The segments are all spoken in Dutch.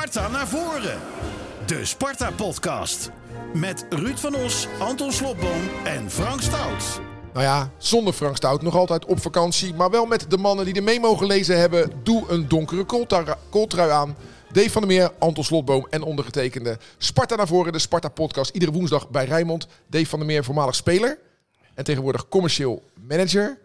Sparta naar voren. De Sparta-podcast. Met Ruud van Os, Anton Slobboom en Frank Stout. Nou ja, zonder Frank Stout nog altijd op vakantie. Maar wel met de mannen die er mee mogen lezen hebben. Doe een donkere kooltrui- aan. Dave van der Meer, Anton Slotboom en ondergetekende Sparta naar voren. De Sparta-podcast iedere woensdag bij Rijnmond. Dave van der Meer, voormalig speler. En tegenwoordig commercieel manager.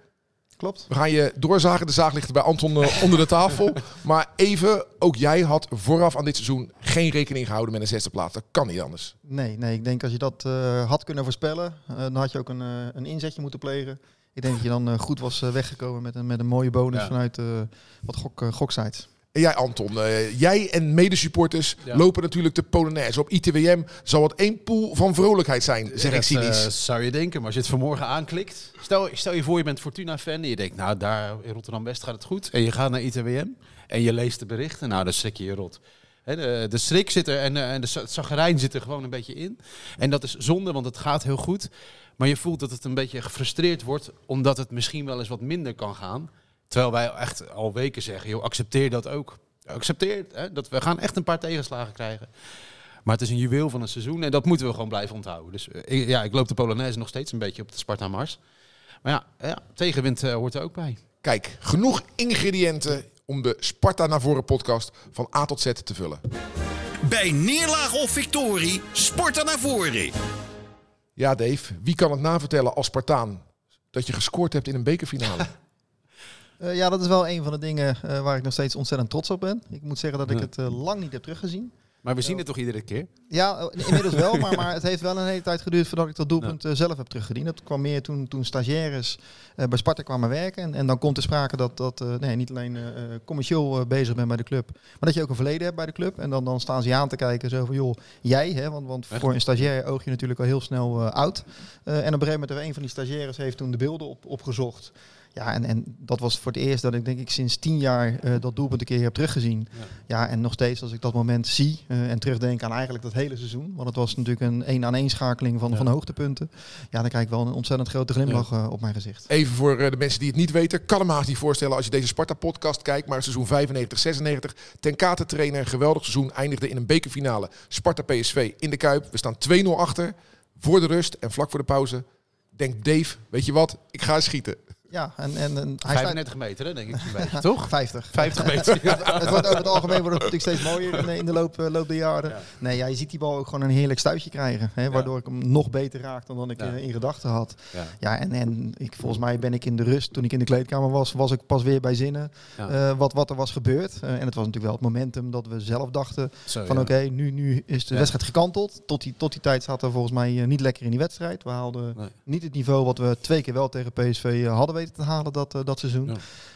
Klopt. We gaan je doorzagen. De zaag ligt bij Anton eh, onder de tafel. Maar even, ook jij had vooraf aan dit seizoen geen rekening gehouden met een zesde plaats. Dat kan niet anders. Nee, nee, ik denk als je dat eh, had kunnen voorspellen, eh, dan had je ook een, een inzetje moeten plegen. Ik denk dat je dan eh, goed was eh, weggekomen met een, met een mooie bonus Ja. vanuit eh, wat gok, goksites. En jij Anton, eh, jij en medesupporters Ja. lopen natuurlijk de Polonaise. Op ITWM zal het één pool van vrolijkheid zijn, zeg ik Dat, cynisch. eh, zou je denken, maar als je het vanmorgen aanklikt. Stel, stel je voor, je bent Fortuna-fan en je denkt, nou daar in Rotterdam-West gaat het goed. En je gaat naar ITWM en je leest de berichten, nou dan schrik je je rot. De, de schrik zit er en, eh, en de zagrijn zit er gewoon een beetje in. En dat is zonde, want het gaat heel goed. Maar je voelt dat het een beetje gefrustreerd wordt, omdat het misschien wel eens wat minder kan gaan. Terwijl wij echt al weken zeggen, joh, accepteer dat ook. Accepteer hè, dat we gaan echt een paar tegenslagen krijgen. Maar het is een juweel van een seizoen en dat moeten we gewoon blijven onthouden. Dus eh, ik- ja, ik loop de Polonaise nog steeds een beetje op de Sparta Mars. Maar ja, ja tegenwind eh, hoort er ook bij. Kijk, genoeg ingrediënten om de Sparta naar voren podcast van A tot Z te vullen. Bij neerlaag of victorie, Sparta naar voren. Ja, Dave, wie kan het navertellen als Spartaan dat je gescoord hebt in een bekerfinale? Eh, ja, dat is wel een van de dingen eh, waar ik nog steeds ontzettend trots op ben. Ik moet zeggen dat ik het eh, lang niet heb teruggezien. Maar we zien het toch iedere keer? Ja, inmiddels wel, maar, maar het heeft wel een hele tijd geduurd voordat ik dat doelpunt zelf heb teruggediend. Dat kwam meer toen, toen stagiaires eh, bij Sparta kwamen werken. En, en dan komt er sprake dat, dat eh, nee, niet alleen commercieel eh, bezig bent bij de club, maar dat je ook een verleden hebt bij de club. En dan, dan staan ze je aan te kijken zo van, joh, jij, hè, want, want Echt? voor een stagiair oog je natuurlijk al heel snel eh, oud. Eh, en op een gegeven moment, een van die stagiaires heeft toen de beelden op, opgezocht. Ja, en, en dat was voor het eerst dat ik denk ik sinds tien jaar eh, dat doelpunt een keer heb teruggezien. Ja. Ja, en nog steeds als ik dat moment zie eh, en terugdenk aan eigenlijk dat hele seizoen. Want het was natuurlijk een één aan één schakeling van, Ja. van hoogtepunten. Ja, dan krijg ik wel een ontzettend grote glimlach eh, op mijn gezicht. Even voor de mensen die het niet weten. Kan hem haast niet voorstellen als je deze Sparta-podcast kijkt. Maar seizoen 95-96. Ten Kate trainer, een geweldig seizoen. Eindigde in een bekerfinale. Sparta-PSV in de Kuip. We staan 2-0 achter. Voor de rust en vlak voor de pauze. Denkt Dave, weet je wat? Ik ga schieten. Ja, en, en, en hij staat 35 meter, hè, denk ik. beetje, toch? 50. 50 meter. het wordt over het algemeen wordt het natuurlijk steeds mooier in, de- loop, eh, loop der jaren. Ja. Nee, ja, je ziet die bal ook gewoon een heerlijk stuitje krijgen. Hè, waardoor ik hem nog beter raakte dan ik Ja. eh, in gedachten had. Ja. En, en ik, volgens mij ben ik in de rust, toen ik in de kleedkamer was, was ik pas weer bij zinnen eh, wat, wat er was gebeurd. En het was natuurlijk wel het momentum dat we zelf dachten Zo, van oké, nu, nu is de wedstrijd gekanteld. Tot die, tot die tijd zaten we volgens mij niet lekker in die wedstrijd. We haalden Nee. niet het niveau wat we twee keer wel tegen PSV hadden weten te halen dat, eh, dat seizoen. Ja.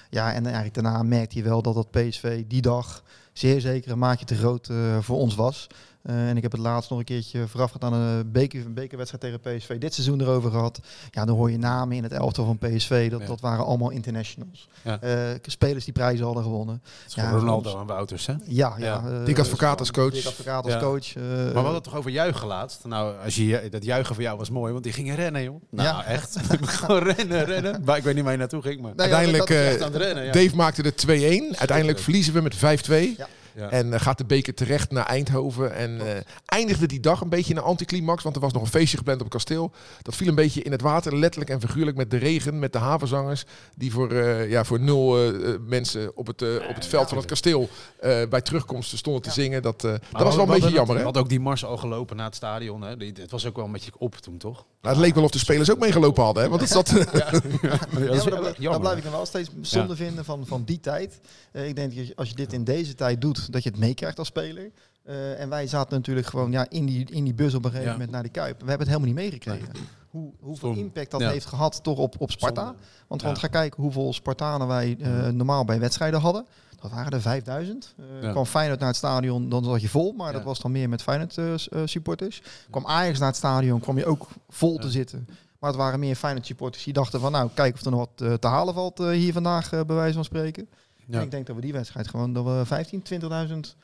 Ja. en eigenlijk daarna merkte je wel dat dat PSV die dag zeer zeker een maatje te groot eh, voor ons was. Eh, en ik heb het laatst nog een keertje voorafgaand aan een beker, een bekerwedstrijd tegen PSV dit seizoen erover gehad. Ja, dan hoor je namen in het elftal van PSV. Dat, Ja. dat waren allemaal internationals. Ja. Eh, spelers die prijzen hadden gewonnen. Ja, Ronaldo en Wouters, hè? Ja, ja. Ja. eh, Dick Advocaat als coach. Dick Advocaat als Ja. coach. eh, Maar we hadden het toch over juichen laatst. Nou, als je, dat juichen voor jou was mooi, want die gingen rennen, joh. Nou, Ja. echt. Gewoon rennen, rennen. Maar ik weet niet waar je naartoe ging, maar... Nee, Uiteindelijk, eh, rennen, ja. Dave maakte de 2-1. Uiteindelijk verliezen we met 5-2. Ja. Ja. En eh, gaat de beker terecht naar Eindhoven. En eh, eindigde die dag een beetje in een anticlimax. Want er was nog een feestje gepland op het kasteel. Dat viel een beetje in het water, letterlijk en figuurlijk. Met de regen, met de havenzangers. Die voor, eh, ja, voor nul mensen op het, op het veld van het kasteel eh, bij terugkomst stonden te zingen. Dat, eh, dat was wel we een beetje hadden- jammer. We Hè? hadden ook die mars al gelopen naar het stadion. Hè. Het was ook wel een beetje op toen, toch? Nou, het leek wel of de spelers ook meegelopen hadden. Hè? Want het zat, Ja, dat blijf ik nog wel steeds zonde vinden van, van die tijd. Eh, ik denk als je dit in deze tijd doet, dat je het meekrijgt als speler. Eh, en wij zaten natuurlijk gewoon ja, in, die, in die bus op een gegeven Ja. moment naar die Kuip. We hebben het helemaal niet meegekregen. Hoe, hoeveel Stom. impact dat Ja. heeft gehad toch op, op Sparta. Zonde. Want, Ja. want ga kijken hoeveel Spartanen wij eh, normaal bij wedstrijden hadden. Dat waren er 5000. Eh Ja. Kwam Feyenoord naar het stadion, dan zat je vol. Maar dat was dan meer met Feyenoord eh, eh, supporters. Kwam Ajax naar het stadion, kwam je ook vol te zitten. Maar het waren meer Feyenoord supporters die dachten van... nou, kijk of er nog wat eh, te halen valt eh, hier vandaag, eh, bij wijze van spreken. Ja. En ik denk dat we die wedstrijd gewoon... dat we 15, 20.000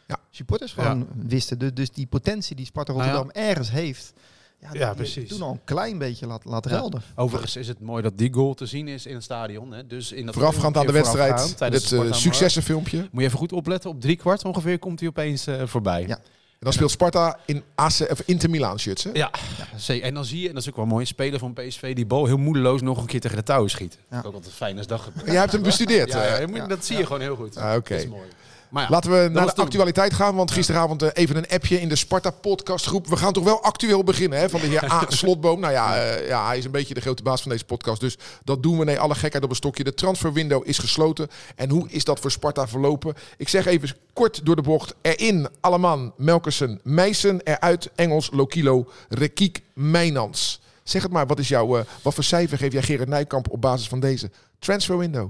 Ja. supporters gewoon wisten. Dus, dus die potentie die Sparta Nou ja. Rotterdam ergens heeft... ja, Ja, die- precies. Toen al een klein beetje laten, laten Ja. gelden. Overigens is het mooi dat die goal te zien is in het stadion. Hè? Dus in dat Voorafgaand aan de wedstrijd, het de eh, successenfilmpje. Moet je even goed opletten. Op drie kwart ongeveer komt hij opeens eh, voorbij. Ja. En dan speelt Sparta in AC, of Inter Milan shirts. Hè? Ja, zeker. En dan zie je, en dat is ook wel mooi, een speler van PSV die bal heel moedeloos nog een keer tegen de touwen schiet. Ja. Ook altijd fijn als gebeurt. Jij hebt hem bestudeerd. Ja, eh. ja, moet- dat zie je gewoon heel goed. Ah, oké. Dat is mooi. Maar ja, Laten we naar de toen. actualiteit gaan, want gisteravond eh, even een appje in de Sparta podcastgroep. We gaan toch wel actueel beginnen hè, van de heer A. Slotboom. Nou ja, eh, ja, hij is een beetje de grote baas van deze podcast, dus dat doen we. Nee, alle gekheid op een stokje. De transferwindow is gesloten. En hoe is dat voor Sparta verlopen? Ik zeg even kort door de bocht. Erin, Alleman, Melkersen, Meijsen. Eruit, Engels, Lokilo, Rekiek, Mijnans. Zeg het maar, wat, is jouw, eh, wat voor cijfer geef jij Gerard Nijkamp op basis van deze transferwindow?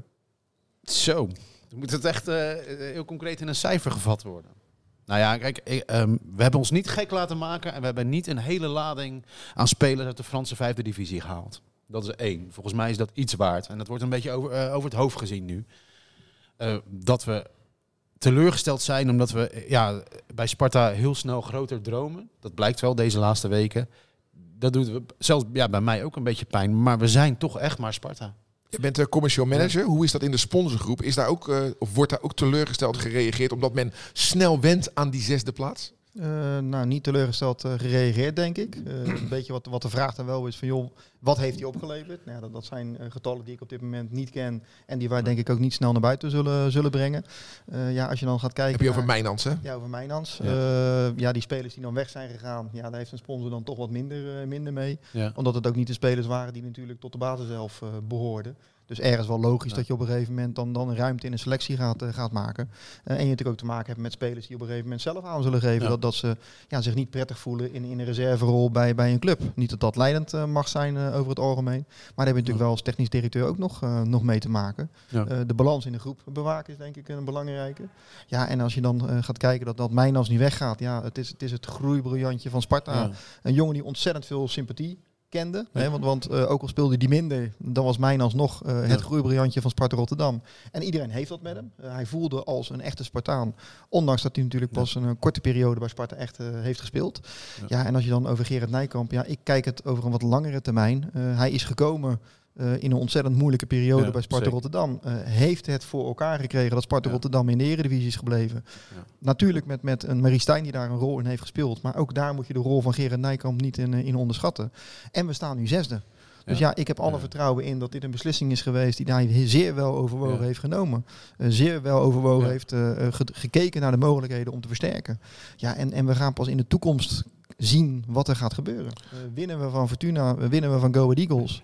Zo. Moet het echt eh, heel concreet in een cijfer gevat worden. Nou ja, kijk, ehm, we hebben ons niet gek laten maken en we hebben niet een hele lading aan spelers uit de Franse vijfde divisie gehaald. Dat is één. Volgens mij is dat iets waard. En dat wordt een beetje over, eh, over het hoofd gezien nu. Eh, dat we teleurgesteld zijn omdat we ja, bij Sparta heel snel groter dromen. Dat blijkt wel deze laatste weken. Dat doet zelfs ja, bij mij ook een beetje pijn. Maar we zijn toch echt maar Sparta. Je bent de commercial manager. Hoe is dat in de sponsorgroep? Is daar ook, eh, of wordt daar ook teleurgesteld gereageerd omdat men snel went aan die zesde plaats? Eh, nou, niet teleurgesteld eh, gereageerd, denk ik. Eh, een beetje wat, wat de vraag dan wel is van, joh, wat heeft hij opgeleverd? Nou, dat, dat zijn getallen die ik op dit moment niet ken en die wij denk ik ook niet snel naar buiten zullen, zullen brengen. Ja, als je dan gaat kijken Heb je over Mijnans, hè? Ja, over Mijnans. Ja. Ja. die spelers die dan weg zijn gegaan, ja, daar heeft een sponsor dan toch wat minder, minder mee. Ja. Omdat het ook niet de spelers waren die natuurlijk tot de basis zelf eh, behoorden. Dus ergens wel logisch Ja. dat je op een gegeven moment dan, dan ruimte in een selectie gaat, eh, gaat maken. Eh, en je natuurlijk ook te maken hebt met spelers die op een gegeven moment zelf aan zullen geven Ja. dat, dat ze ja, zich niet prettig voelen in, in een reserverol bij, bij een club. Niet dat dat leidend eh, mag zijn over het algemeen. Maar daar heb je natuurlijk wel als technisch directeur ook nog, nog mee te maken. De balans in de groep bewaken is denk ik een belangrijke. Ja, en als je dan gaat kijken dat, dat Mijnans niet weggaat. Ja, het is het, is het groeibriljantje van Sparta. Een jongen die ontzettend veel sympathie kende. Ja. Hè, want want eh, ook al speelde hij minder, dan was Mijnans nog eh, het Ja. groeibriljantje van Sparta Rotterdam. En iedereen heeft dat met hem. Eh, hij voelde als een echte Spartaan. Ondanks dat hij natuurlijk Ja. pas een, korte periode bij Sparta echt heeft gespeeld. Ja. En als je dan over Gerard Nijkamp, ja, ik kijk het over een wat langere termijn. Hij is gekomen eh, in een ontzettend moeilijke periode Ja, bij Sparta zeker. Rotterdam. Eh, heeft het voor elkaar gekregen dat Sparta Ja. Rotterdam in de eredivisie is gebleven. Ja. Natuurlijk met, met een Marie Stijn die daar een rol in heeft gespeeld. Maar ook daar moet je de rol van Gerard Nijkamp niet in, eh, in onderschatten. En we staan nu zesde. Dus Ja. ik heb alle vertrouwen in dat dit een beslissing is geweest die hij zeer wel overwogen heeft genomen. Zeer wel overwogen heeft ge- gekeken naar de mogelijkheden om te versterken. Ja, en, en we gaan pas in de toekomst zien wat er gaat gebeuren. Winnen we van Fortuna, winnen we van Go Ahead Eagles.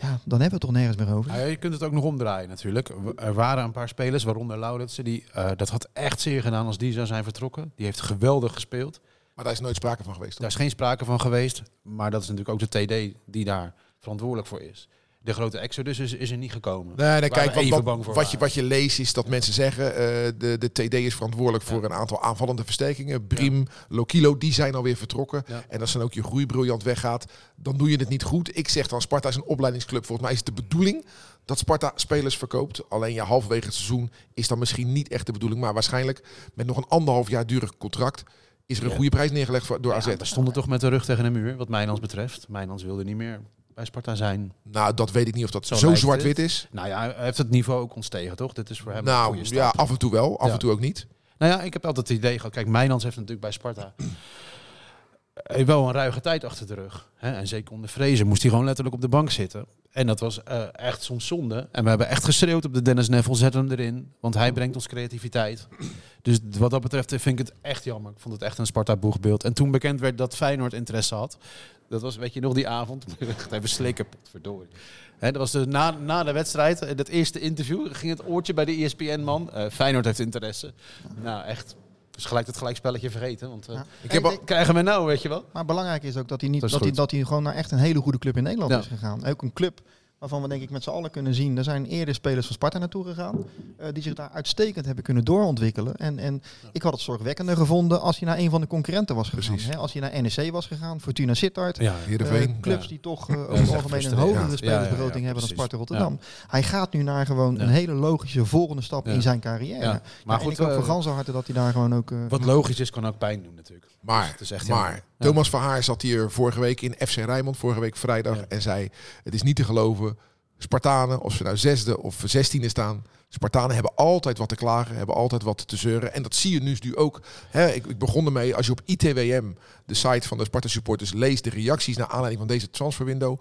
Ja, dan hebben we het toch nergens meer over. Ja, je kunt het ook nog omdraaien natuurlijk. Er waren een paar spelers, waaronder Lauritsen, die eh, dat had echt zeer gedaan als die zou zijn vertrokken. Die heeft geweldig gespeeld. Maar daar is nooit sprake van geweest. toch? Daar is geen sprake van geweest. Maar dat is natuurlijk ook de TD die daar verantwoordelijk voor is. De grote exodus is, is er niet gekomen. Nee, nee kijk, wat, wat, bang voor wat, je, wat je leest is dat mensen zeggen... eh, de, de TD is verantwoordelijk voor een aantal aanvallende versterkingen. Brim, Lokilo, die zijn alweer vertrokken. Ja. En als dan ook je groeibriljant weggaat, dan doe je het niet goed. Ik zeg dan, Sparta is een opleidingsclub. Volgens mij is het de bedoeling dat Sparta spelers verkoopt. Alleen ja, halverwege het seizoen is dan misschien niet echt de bedoeling. Maar waarschijnlijk met nog een anderhalf jaar durig contract... is er een goede prijs neergelegd voor, door AZ. We stonden toch met de rug tegen de muur, wat Mijnans betreft. Mijnans wilde niet meer bij Sparta zijn. Nou, dat weet ik niet of dat Zo zwart-wit is. Nou ja, hij heeft het niveau ook ontstegen, toch? Dit is voor hem Nou, ja, af en toe wel, af Ja. en toe ook niet. Nou ja, ik heb altijd het idee gehad. Kijk, Mijnans heeft natuurlijk bij Sparta heeft wel een ruige tijd achter de rug. Hè? En zeker onder Vrezen moest hij gewoon letterlijk op de bank zitten. En dat was eh, echt soms zonde. En we hebben echt geschreeuwd op de Dennis Neville, zet hem erin. Want hij brengt ons creativiteit. Dus wat dat betreft vind ik het echt jammer. Ik vond het echt een Sparta-boegbeeld. En toen bekend werd dat Feyenoord interesse had. Dat was, weet je nog, die avond. Even slikken, verdorie. Hè, dat was dus na, na de wedstrijd, in dat eerste interview, ging het oortje bij de ESPN-man. eh Feyenoord heeft interesse. Nou, echt. Dus gelijk het gelijkspelletje vergeten. Want eh, Ja. Ik heb al- krijgen we nou, weet je wel? Maar belangrijk is ook dat hij, niet, Dat hij, dat hij gewoon naar echt een hele goede club in Nederland Ja. is gegaan. Ook een club waarvan we denk ik met z'n allen kunnen zien. Er zijn eerder spelers van Sparta naartoe gegaan. eh, die zich daar uitstekend hebben kunnen doorontwikkelen. En, en ik had het zorgwekkender gevonden als je naar een van de concurrenten was gegaan. Hè? Als je naar NEC was gegaan, Fortuna Sittard. Ja. Eh, clubs Ja. die toch eh, over is het algemeen een hogere spelersbegroting Ja, ja, ja, hebben dan. Sparta Rotterdam. Hij gaat nu naar gewoon Ja. een hele logische volgende stap Ja. in zijn carrière. Ja. Maar goed, en ik hoop eh, van ganse harte dat hij daar gewoon ook... eh, Wat logisch is, kan ook pijn doen natuurlijk. Maar, Dus het is echt maar Thomas Verhaar zat hier vorige week in FC Rijnmond, vorige week vrijdag, en zei: Het is niet te geloven. Spartanen, of ze nou zesde of zestiende staan. Spartanen hebben altijd wat te klagen, hebben altijd wat te zeuren. En dat zie je nu, nu ook. Ik, ik begon ermee, als je op ITWM, de site van de Sparta supporters, leest de reacties naar aanleiding van deze transferwindow.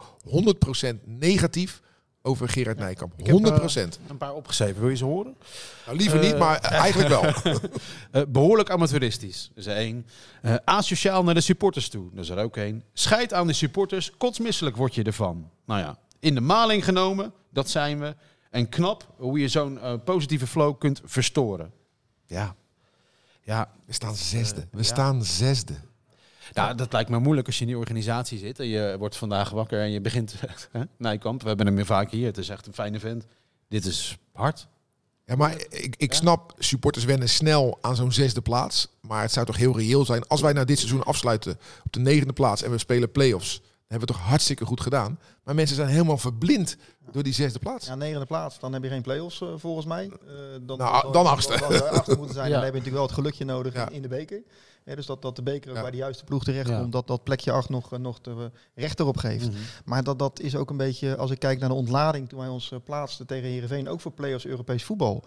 100% negatief over Gerard Nijkamp. 100%. heb, eh, Een paar opgeschreven. Wil je ze horen? nou, liever niet, eh, maar eigenlijk wel. Eh, behoorlijk amateuristisch. Dat is er één. Eh, asociaal naar de supporters toe. Dat is er ook één. Scheid aan de supporters. Kotsmisselijk word je ervan. Nou ja, in de maling genomen. Dat zijn we. En knap hoe je zo'n eh, positieve flow kunt verstoren. Ja. Ja, We staan zesde. We ja. staan zesde. Nou, dat lijkt me moeilijk als je in die organisatie zit en je wordt vandaag wakker en je begint. hè, Nijkamp, we hebben hem weer vaak hier. Het is echt een fijne vent. Dit is hard. Ja, maar ik, ik snap, supporters wennen snel aan zo'n zesde plaats. Maar het zou toch heel reëel zijn als wij nou dit seizoen afsluiten op de negende plaats en we spelen play-offs. Dan hebben we het toch hartstikke goed gedaan. Maar mensen zijn helemaal verblind door die zesde plaats. Ja, negende plaats, dan heb je geen play-offs eh, volgens mij. Eh, dan, Nou, dan achtste. Dan, dan, achtste moeten zijn. Ja. Dan heb je natuurlijk wel het gelukje nodig Ja. in de beker. Dus dat, dat de beker ook Ja. bij de juiste ploeg terecht Ja. komt. Dat dat plekje 8 nog, eh, nog de eh, recht erop geeft. Mhm. Maar dat, dat is ook een beetje, als ik kijk naar de ontlading toen wij ons eh, plaatsten tegen Heerenveen, ook voor play-offs Europees voetbal.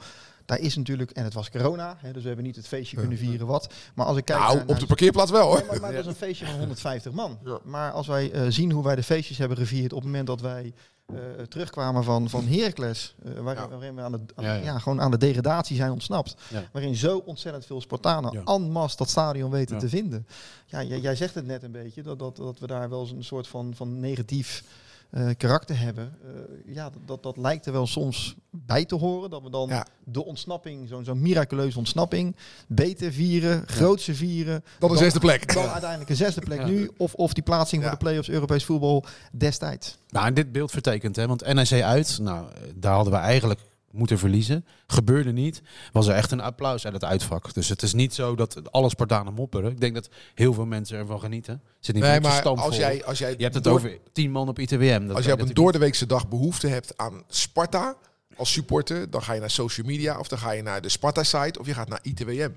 Daar is natuurlijk, en het was corona, hè, dus we hebben niet het feestje kunnen vieren wat. Maar als ik kijk nou, naar, op de parkeerplaats wel hoor. Nee, maar, maar het was een feestje van 150 man. Maar als wij eh, zien hoe wij de feestjes hebben gevierd op het moment dat wij eh, terugkwamen van, van Heracles, eh, waar, Ja. waarin we aan de, aan- Ja, ja, ja. gewoon aan de degradatie zijn ontsnapt. Waarin zo ontzettend veel Spartanen en masse dat stadion weten te vinden. Ja, jij, jij zegt het net een beetje, dat, dat, dat we daar wel eens een soort van, van negatief eh, karakter hebben. Eh, ja, dat, dat lijkt er wel soms bij te horen. Dat we dan Ja. de ontsnapping, zo'n zo'n miraculeuze ontsnapping, beter vieren, grootse vieren. Dan de zesde plek. Dan uiteindelijk een zesde plek Ja. nu. Of, of die plaatsing Ja. voor de play-offs Europees voetbal destijds. Nou, en dit beeld vertekent, hè? Want NEC uit, nou, daar hadden we eigenlijk moeten verliezen. Gebeurde niet. Was er echt een applaus uit het uitvak. Dus het is niet zo dat alle Spartanen mopperen. Ik denk dat heel veel mensen ervan genieten. Zit niet Nee, maar als jij, als jij, Je hebt het door- over tien man op ITWM. Dat als jij op een doordeweekse dag behoefte hebt aan Sparta als supporter, dan ga je naar social media of dan ga je naar de Sparta-site of je gaat naar ITWM.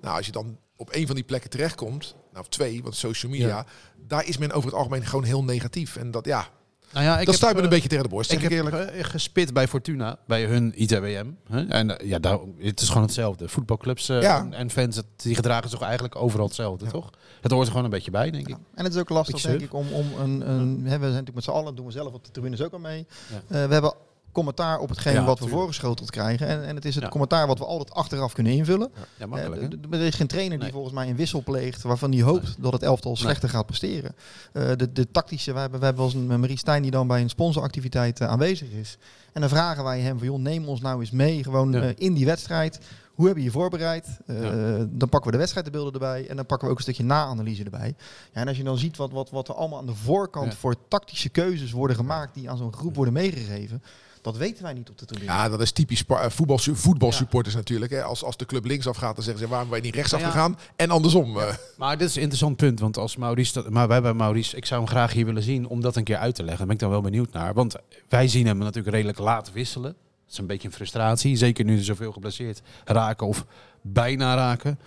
Nou, als je dan op een van die plekken terechtkomt, nou of twee, want social media, Ja. daar is men over het algemeen gewoon heel negatief. En dat, ja. Nou ja, ik dat stuit me eh, een beetje tegen de borst, Ik ik, heb eerlijk. eh, gespit bij Fortuna, bij hun ITWM. En eh, ja, daar, het is gewoon hetzelfde. Voetbalclubs eh, Ja. en, fans, die gedragen zich eigenlijk overal hetzelfde, toch? Het hoort er gewoon een beetje bij, denk ik. En het is ook lastig, denk ik, om, om een... een hè, we zijn natuurlijk met z'n allen, doen we zelf op de tribunes ook al mee. Eh, we hebben commentaar op hetgeen Ja, wat we voorgeschoteld krijgen. En, en het is het Ja. commentaar wat we altijd achteraf kunnen invullen. Ja, makkelijk, Eh, er is geen trainer die volgens mij een wissel pleegt waarvan hij hoopt dat het elftal slechter gaat presteren. Eh, de, de tactische, we hebben, we hebben wel eens een Marie Stijn die dan bij een sponsoractiviteit eh, aanwezig is. En dan vragen wij hem van joh, neem ons nou eens mee gewoon in die wedstrijd. Hoe hebben je je voorbereid? Ja. Dan pakken we de wedstrijdbeelden erbij en dan pakken we ook een stukje na-analyse erbij. Ja, en als je dan ziet wat, wat, wat er allemaal aan de voorkant Ja. voor tactische keuzes worden gemaakt die aan zo'n groep worden meegegeven, dat weten wij niet op de tribune. Ja, dat is typisch eh, voetbal, voetbalsupporters natuurlijk. Hè. Als, als de club linksaf gaat, dan zeggen ze waarom ben je niet rechtsaf Nou ja. gegaan? En andersom. eh. Maar dit is een interessant punt, want als Maurice, maar wij bij Maurice, ik zou hem graag hier willen zien om dat een keer uit te leggen. Daar ben ik dan wel benieuwd naar. Want wij zien hem natuurlijk redelijk laat wisselen. Dat is een beetje een frustratie, zeker nu er zoveel geblesseerd raken of bijna raken.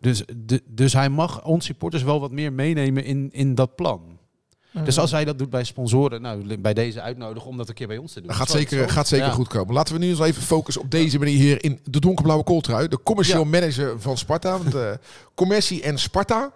Dus, de, dus hij mag ons supporters wel wat meer meenemen in, in dat plan. Dus als hij dat doet bij sponsoren, nou, bij deze uitnodigen om dat een keer bij ons te doen. Dat gaat zeker, gaat zeker Ja. goed komen. Laten we nu eens even focussen op deze manier hier in de donkerblauwe kooltrui. De commercieel manager van Sparta. Want, eh, commercie en Sparta.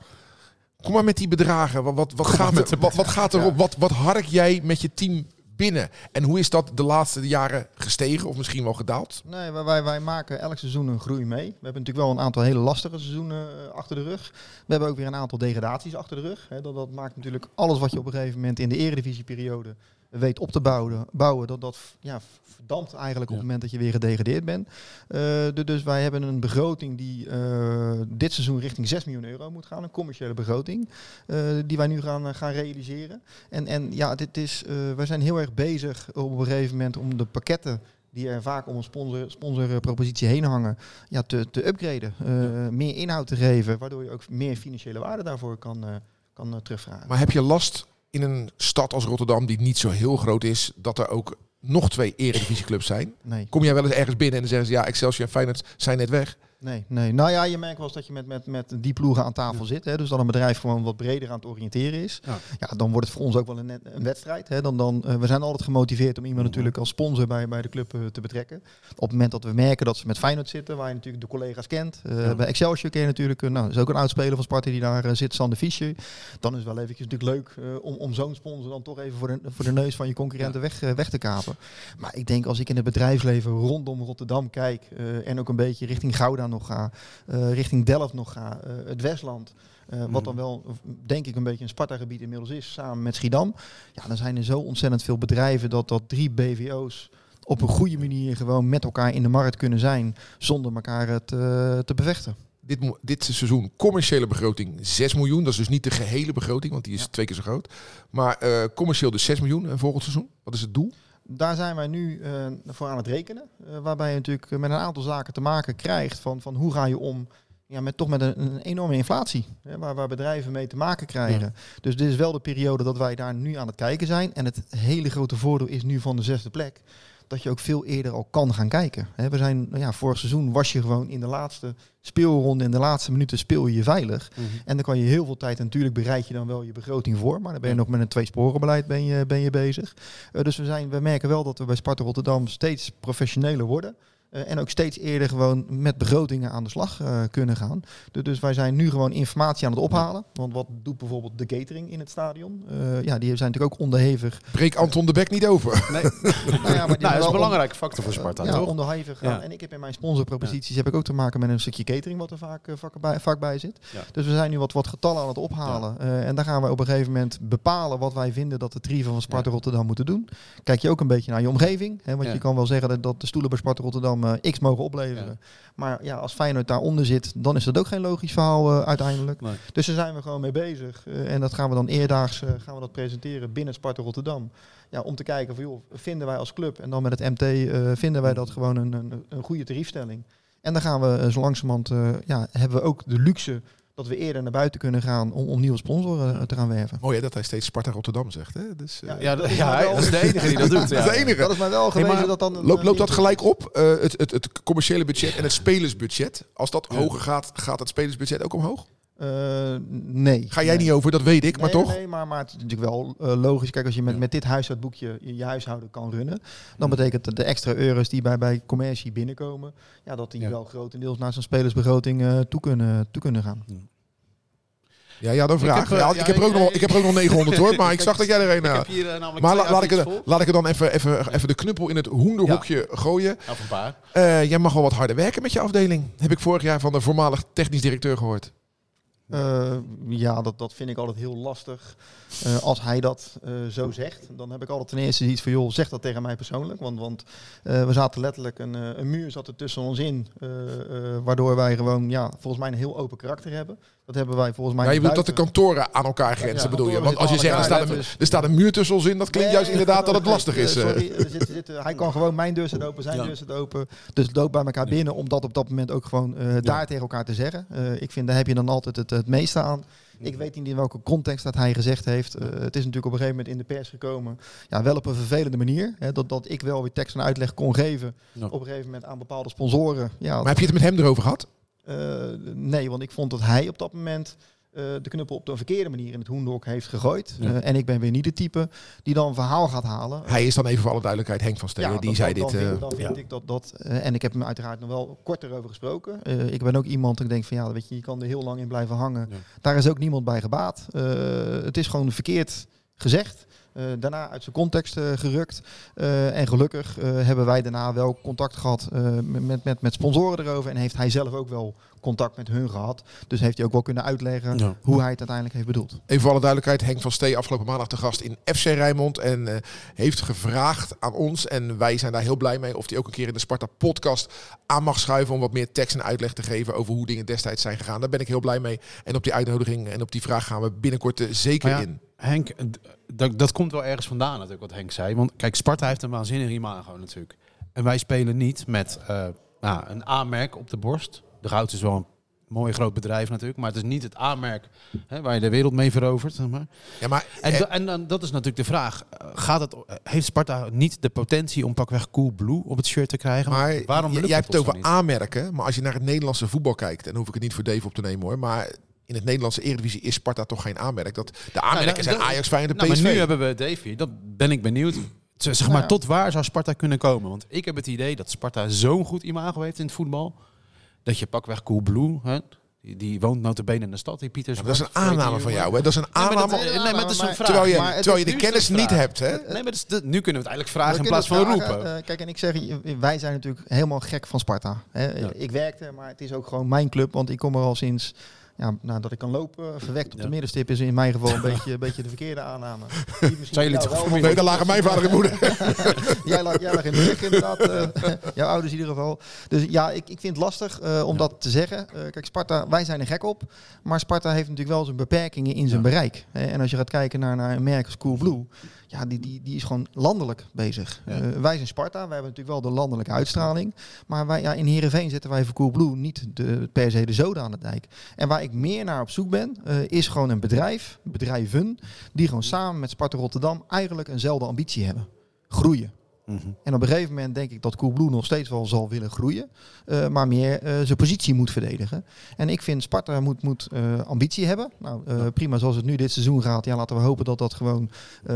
Kom maar met die bedragen. Wat, wat, wat, gaat, er, wat, wat gaat erop? Wat, wat hark jij met je team binnen? En hoe is dat de laatste jaren gestegen of misschien wel gedaald? Nee, wij, wij, maken elk seizoen een groei mee. We hebben natuurlijk wel een aantal hele lastige seizoenen eh, achter de rug. We hebben ook weer een aantal degradaties achter de rug. Dat, dat maakt natuurlijk alles wat je op een gegeven moment in de eredivisieperiode weet op te bouwen, bouwen dat dat ja, verdampt eigenlijk op het moment dat je weer gedegradeerd bent. Eh, du- dus wij hebben een begroting die eh, dit seizoen richting 6 miljoen euro moet gaan. Een commerciële begroting eh, die wij nu gaan, gaan realiseren. En, en ja, dit is, eh, wij zijn heel erg bezig op een gegeven moment om de pakketten die er vaak om een sponsor, sponsorpropositie heen hangen, ja, te, te upgraden. Eh, Meer inhoud te geven, waardoor je ook meer financiële waarde daarvoor kan, eh, kan terugvragen. Maar heb je last in een stad als Rotterdam, die niet zo heel groot is, dat er ook nog twee eredivisieclubs zijn? Nee. Kom jij wel eens ergens binnen en dan zeggen ze ja, Excelsior en Feyenoord zijn net weg. Nee, nee. Nou ja, je merkt wel eens dat je met, met, met die ploegen aan tafel zit. Hè, dus dat een bedrijf gewoon wat breder aan het oriënteren is. Ja. Ja, dan wordt het voor ons ook wel een, net- een wedstrijd. Hè. Dan, dan, eh, we zijn altijd gemotiveerd om iemand natuurlijk als sponsor bij, bij de club eh, te betrekken. Op het moment dat we merken dat ze met Feyenoord zitten, waar je natuurlijk de collega's kent. eh, Ja. Bij Excelsior ken je natuurlijk, nou, is ook een oud speler van Sparta die daar zit, Sander Fischer. Dan is het wel eventjes natuurlijk leuk om, om zo'n sponsor dan toch even voor de, voor de neus van je concurrenten weg, weg te kapen. Maar ik denk als ik in het bedrijfsleven rondom Rotterdam kijk en ook een beetje richting Gouda nog ga, eh, richting Delft nog ga, eh, het Westland. eh, Mhm. Wat dan wel, denk ik, een beetje een Sparta-gebied inmiddels is, samen met Schiedam. Ja, dan zijn er zo ontzettend veel bedrijven dat dat drie BVO's op een goede manier gewoon met elkaar in de markt kunnen zijn, zonder elkaar het te bevechten. Dit, dit seizoen commerciële begroting 6 miljoen. Dat is dus niet de gehele begroting, want die is twee keer zo groot. Maar commercieel dus 6 miljoen en volgend seizoen. Wat is het doel? Daar zijn wij nu eh, voor aan het rekenen. eh, waarbij je natuurlijk met een aantal zaken te maken krijgt van, van hoe ga je om ja, met toch met een, een enorme inflatie. Hè, waar, waar bedrijven mee te maken krijgen. Dus dit is wel de periode dat wij daar nu aan het kijken zijn. En het hele grote voordeel is nu van de zesde plek. Dat je ook veel eerder al kan gaan kijken. We zijn, nou ja, vorig seizoen was je gewoon in de laatste speelronde, in de laatste minuten speel je je veilig. En dan kan je heel veel tijd, en natuurlijk bereid je dan wel je begroting voor, maar dan ben je nog met een tweesporenbeleid ben je, ben je bezig. Eh, dus we, zijn, we merken wel dat we bij Sparta Rotterdam steeds professioneler worden. Eh, en ook steeds eerder gewoon met begrotingen aan de slag eh, kunnen gaan. Du- Dus wij zijn nu gewoon informatie aan het ophalen. Want wat doet bijvoorbeeld de catering in het stadion? Eh, ja, die zijn natuurlijk ook onderhevig. Breek Anton de Bek niet over. Nee. Nou ja, maar nou, dat is een belangrijke factor voor Sparta, ja, toch? onderhevig gaan. Ja. En ik heb in mijn sponsorproposities heb ik ook te maken met een stukje catering wat er vaak, vaak, bij, vaak bij zit. Ja. Dus we zijn nu wat, wat getallen aan het ophalen. Eh, en dan gaan we op een gegeven moment bepalen wat wij vinden dat de trieven van Sparta Ja. Rotterdam moeten doen. Kijk je ook een beetje naar je omgeving. Hè, want Ja. je kan wel zeggen dat, dat de stoelen bij Sparta Rotterdam eh, x mogen opleveren. Maar ja, als Feyenoord daaronder zit, dan is dat ook geen logisch verhaal eh, uiteindelijk. Nee. Dus daar zijn we gewoon mee bezig. Eh, en dat gaan we dan eerdaags gaan we dat presenteren binnen Sparta Rotterdam. Ja, om te kijken van joh, vinden wij als club en dan met het MT vinden wij dat gewoon een, een, een goede tariefstelling. En dan gaan we zo langzamerhand, ja, hebben we ook de luxe dat we eerder naar buiten kunnen gaan om, om nieuwe sponsoren eh, te gaan werven. Mooi hè, dat hij steeds Sparta Rotterdam zegt. Hè? Dus, eh, Ja, Ja, dat is ja, hij- dat is de enige die dat doet. dat Ja. is de enige. Dat is maar wel gewezen maar dat dan... Loop, loopt dat gelijk op, eh, het, het, het commerciële budget en het spelersbudget? Als dat Ja. hoger gaat, gaat het spelersbudget ook omhoog? Eh, nee. Ga jij Nee. niet over, dat weet ik, maar toch? Nee, maar, maar het is natuurlijk wel eh, logisch. Kijk, als je met, Ja. met dit huishoudboekje je, je huishouden kan runnen, dan Ja. betekent dat de extra euro's die bij, bij commercie binnenkomen, ja, dat die Ja. wel grotendeels naar zijn spelersbegroting eh, toe, kunnen, toe kunnen gaan. Ja, ja, dan vraag. heb, eh, ja, ik, ja, heb er ook ik- nog, ik heb er ook nog 900 hoor, maar ik zag dat jij er een... Ik heb hier namelijk maar la- laat, ik A4's er, vol. laat ik er dan even, even, even de knuppel in het hoenderhokje gooien. Of een paar. Eh, jij mag wel wat harder werken met je afdeling. Heb ik vorig jaar van de voormalig technisch directeur gehoord. Eh, ja, dat, dat vind ik altijd heel lastig. Eh, als hij dat eh, zo zegt, dan heb ik altijd ten eerste iets van, joh, zeg dat tegen mij persoonlijk. Want, want we zaten letterlijk, een, een muur zat er tussen ons in, waardoor wij gewoon, ja, volgens mij een heel open karakter hebben. Dat hebben wij volgens mij Ja, je bedoelt dat de kantoren aan elkaar grenzen, Ja, bedoel je? Want als je zegt, er staat, een, er staat een muur tussen ons in, dat klinkt Nee, juist inderdaad dat het lastig is. eh, eh. sorry, er zit, zit, hij kan gewoon mijn deur staat open, zijn Ja. deur staat open. Dus het loopt bij elkaar binnen om dat op dat moment ook gewoon eh, daar tegen elkaar te zeggen. Eh, ik vind, daar heb je dan altijd het, het meeste aan. Ik weet niet in welke context dat hij gezegd heeft. Eh, het is natuurlijk op een gegeven moment in de pers gekomen. Ja, wel op een vervelende manier. Hè, dat, dat ik wel weer tekst en uitleg kon geven. Ja. Op een gegeven moment aan bepaalde sponsoren. Ja, Maar heb je het met hem erover gehad? Eh, nee, want ik vond dat hij op dat moment eh, de knuppel op de verkeerde manier in het hoendok heeft gegooid. Ja. Eh, en ik ben weer niet de type die dan een verhaal gaat halen. Hij is dan even voor alle duidelijkheid Henk van Steden. die dan- zei dan, dit. Vind, dan vind ja. ik dat dat. en ik heb hem uiteraard nog wel korter over gesproken. Ik ben ook iemand die denkt van ja, weet je, je kan er heel lang in blijven hangen. Ja. Daar is ook niemand bij gebaat. Het is gewoon verkeerd gezegd. Eh, daarna uit zijn context eh, gerukt. Eh, en gelukkig hebben wij daarna wel contact gehad eh, met, met, met sponsoren erover. En heeft hij zelf ook wel contact met hun gehad. Dus heeft hij ook wel kunnen uitleggen Ja. hoe hij het uiteindelijk heeft bedoeld. Even voor alle duidelijkheid, Henk van Stee afgelopen maandag te gast in FC Rijnmond. En eh, heeft gevraagd aan ons, en wij zijn daar heel blij mee, of hij ook een keer in de Sparta podcast aan mag schuiven om wat meer tekst en uitleg te geven over hoe dingen destijds zijn gegaan. Daar ben ik heel blij mee. En op die uitnodiging en op die vraag gaan we binnenkort eh, zeker ja, in. Henk, dat, dat komt wel ergens vandaan natuurlijk wat Henk zei. Want kijk, Sparta heeft een waanzinnig imago natuurlijk. En wij spelen niet met eh, nou, een A-merk op de borst. De goud is wel een mooi groot bedrijf natuurlijk. Maar het is niet het aanmerk hè, waar je de wereld mee verovert. Zeg maar. Ja, maar En, eh, en dan, dat is natuurlijk de vraag. Eh, Gaat het, eh, heeft Sparta niet de potentie om pakweg Cool Blue op het shirt te krijgen? Maar Waarom jij hebt het over aanmerken, maar als je naar het Nederlandse voetbal kijkt, en dan hoef ik het niet voor Dave op te nemen hoor, maar in het Nederlandse Eredivisie is Sparta toch geen aanmerk. Dat, de aanmerken dat- zijn Ajax, Feyenoord en Nou, maar PSV. nu hebben we Dave hier. Dat ben ik benieuwd. Zeg maar, Nou ja. tot waar zou Sparta kunnen komen? Want ik heb het idee dat Sparta zo'n goed imago heeft in het voetbal. Dat je pakweg Cool Blue, hè, die, die woont notabene in de stad, die Pieter Ja, dat is een aanname van jou. Hè? Dat is een maar dat- aanname. nee, maar het is een maar- vraag. terwijl je, terwijl je de kennis niet hebt. Hè? Nee, maar dat is de- nu kunnen we het eigenlijk vragen in plaats van roepen. eh, kijk, en ik zeg, je- wij zijn natuurlijk helemaal gek van Sparta. Hè. Ja. Ik werkte, maar het is ook gewoon mijn club, want ik kom er al sinds... Ja, nou, dat ik kan lopen, verwekt op Ja. de middenstip is in mijn geval een beetje, een beetje de verkeerde aanname. Die misschien Zijn jullie toch Nee, daar lagen mijn vader en moeder. jij, lag, jij lag in de rug inderdaad. eh, jouw ouders in ieder geval. Dus ja, ik, ik vind het lastig eh, om dat te zeggen. Eh, kijk, Sparta, wij zijn er gek op. Maar Sparta heeft natuurlijk wel zijn beperkingen in zijn Ja. bereik. En als je gaat kijken naar, naar een merk als Coolblue, ja, die, die, die is gewoon landelijk bezig. Ja. Eh, wij zijn Sparta, wij hebben natuurlijk wel de landelijke uitstraling. Maar wij, ja, in Heerenveen zetten wij voor Coolblue niet de, per se de zoden aan de dijk. En waar ik meer naar op zoek ben, eh, is gewoon een bedrijf, bedrijven, die gewoon samen met Sparta Rotterdam eigenlijk eenzelfde ambitie hebben. Groeien. Mhm. En op een gegeven moment denk ik dat Coolblue nog steeds wel zal willen groeien. eh, maar meer eh, zijn positie moet verdedigen. En ik vind Sparta moet, moet eh, ambitie hebben. Nou, prima zoals het nu dit seizoen gaat. Ja, laten we hopen dat dat gewoon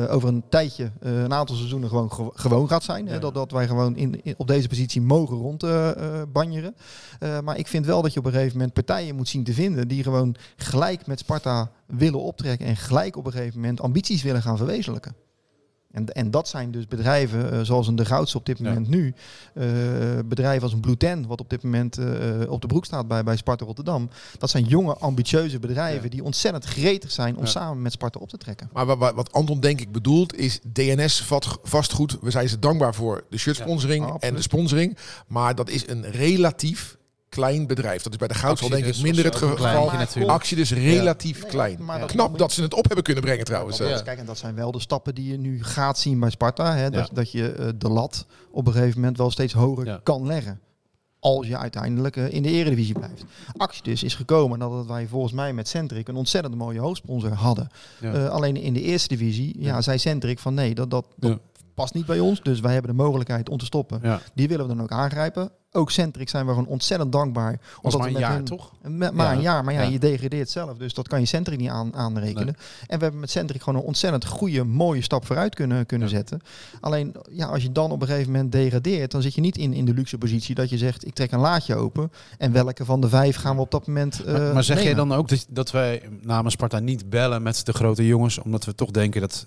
over een tijdje, een aantal seizoenen gewoon, gewo- gewoon gaat zijn. Hè? Dat, dat wij gewoon in, in- op deze positie mogen rondbanjeren. Maar ik vind wel dat je op een gegeven moment partijen moet zien te vinden die gewoon gelijk met Sparta willen optrekken en gelijk op een gegeven moment ambities willen gaan verwezenlijken. En, en dat zijn dus bedrijven eh, zoals een De Goudse op dit Ja. moment nu. eh, bedrijven als een Blue Ten, wat op dit moment eh, op de broek staat bij, bij Sparta Rotterdam. Dat zijn jonge, ambitieuze bedrijven Ja. die ontzettend gretig zijn om Ja. samen met Sparta op te trekken. Maar wa- wa- wat Anton denk ik bedoelt is DNS vat vastgoed. We zijn ze dankbaar voor de shirtsponsoring Ja, en de sponsoring. Maar dat is een relatief klein bedrijf. Dat is bij de Goudswal denk ik Actie minder dus het geval. Actie dus relatief Nee, klein. maar dat- Knap dat ze het op hebben kunnen brengen trouwens. Ja, eh. dus Kijk, en dat zijn wel de stappen die je nu gaat zien bij Sparta. Hè? Dat, Ja. dat je eh, de lat op een gegeven moment wel steeds hoger Ja. kan leggen. Als je uiteindelijk eh, in de eredivisie blijft. Actie dus is gekomen nadat wij volgens mij met Centric een ontzettend mooie hoofdsponsor hadden. Ja. Eh, alleen in de eerste divisie ja, Ja. zei Centric van nee, dat, dat, dat Ja. past niet bij ons. Dus wij hebben de mogelijkheid om te stoppen. Ja. Die willen we dan ook aangrijpen. Ook Centric zijn we gewoon ontzettend dankbaar. Omdat maar een met jaar, hun- toch? met, maar Ja. een jaar, maar ja, Ja. je degradeert zelf. Dus dat kan je Centric niet aan, aanrekenen. En we hebben met Centric gewoon een ontzettend goede, mooie stap vooruit kunnen, kunnen Ja. zetten. Alleen, ja, als je dan op een gegeven moment degradeert, dan zit je niet in, in de luxe positie dat je zegt, ik trek een laadje open. En welke van de vijf gaan we op dat moment Maar, eh, maar zeg jij nemen? dan ook dat, dat wij namens Sparta niet bellen met de grote jongens, omdat we toch denken dat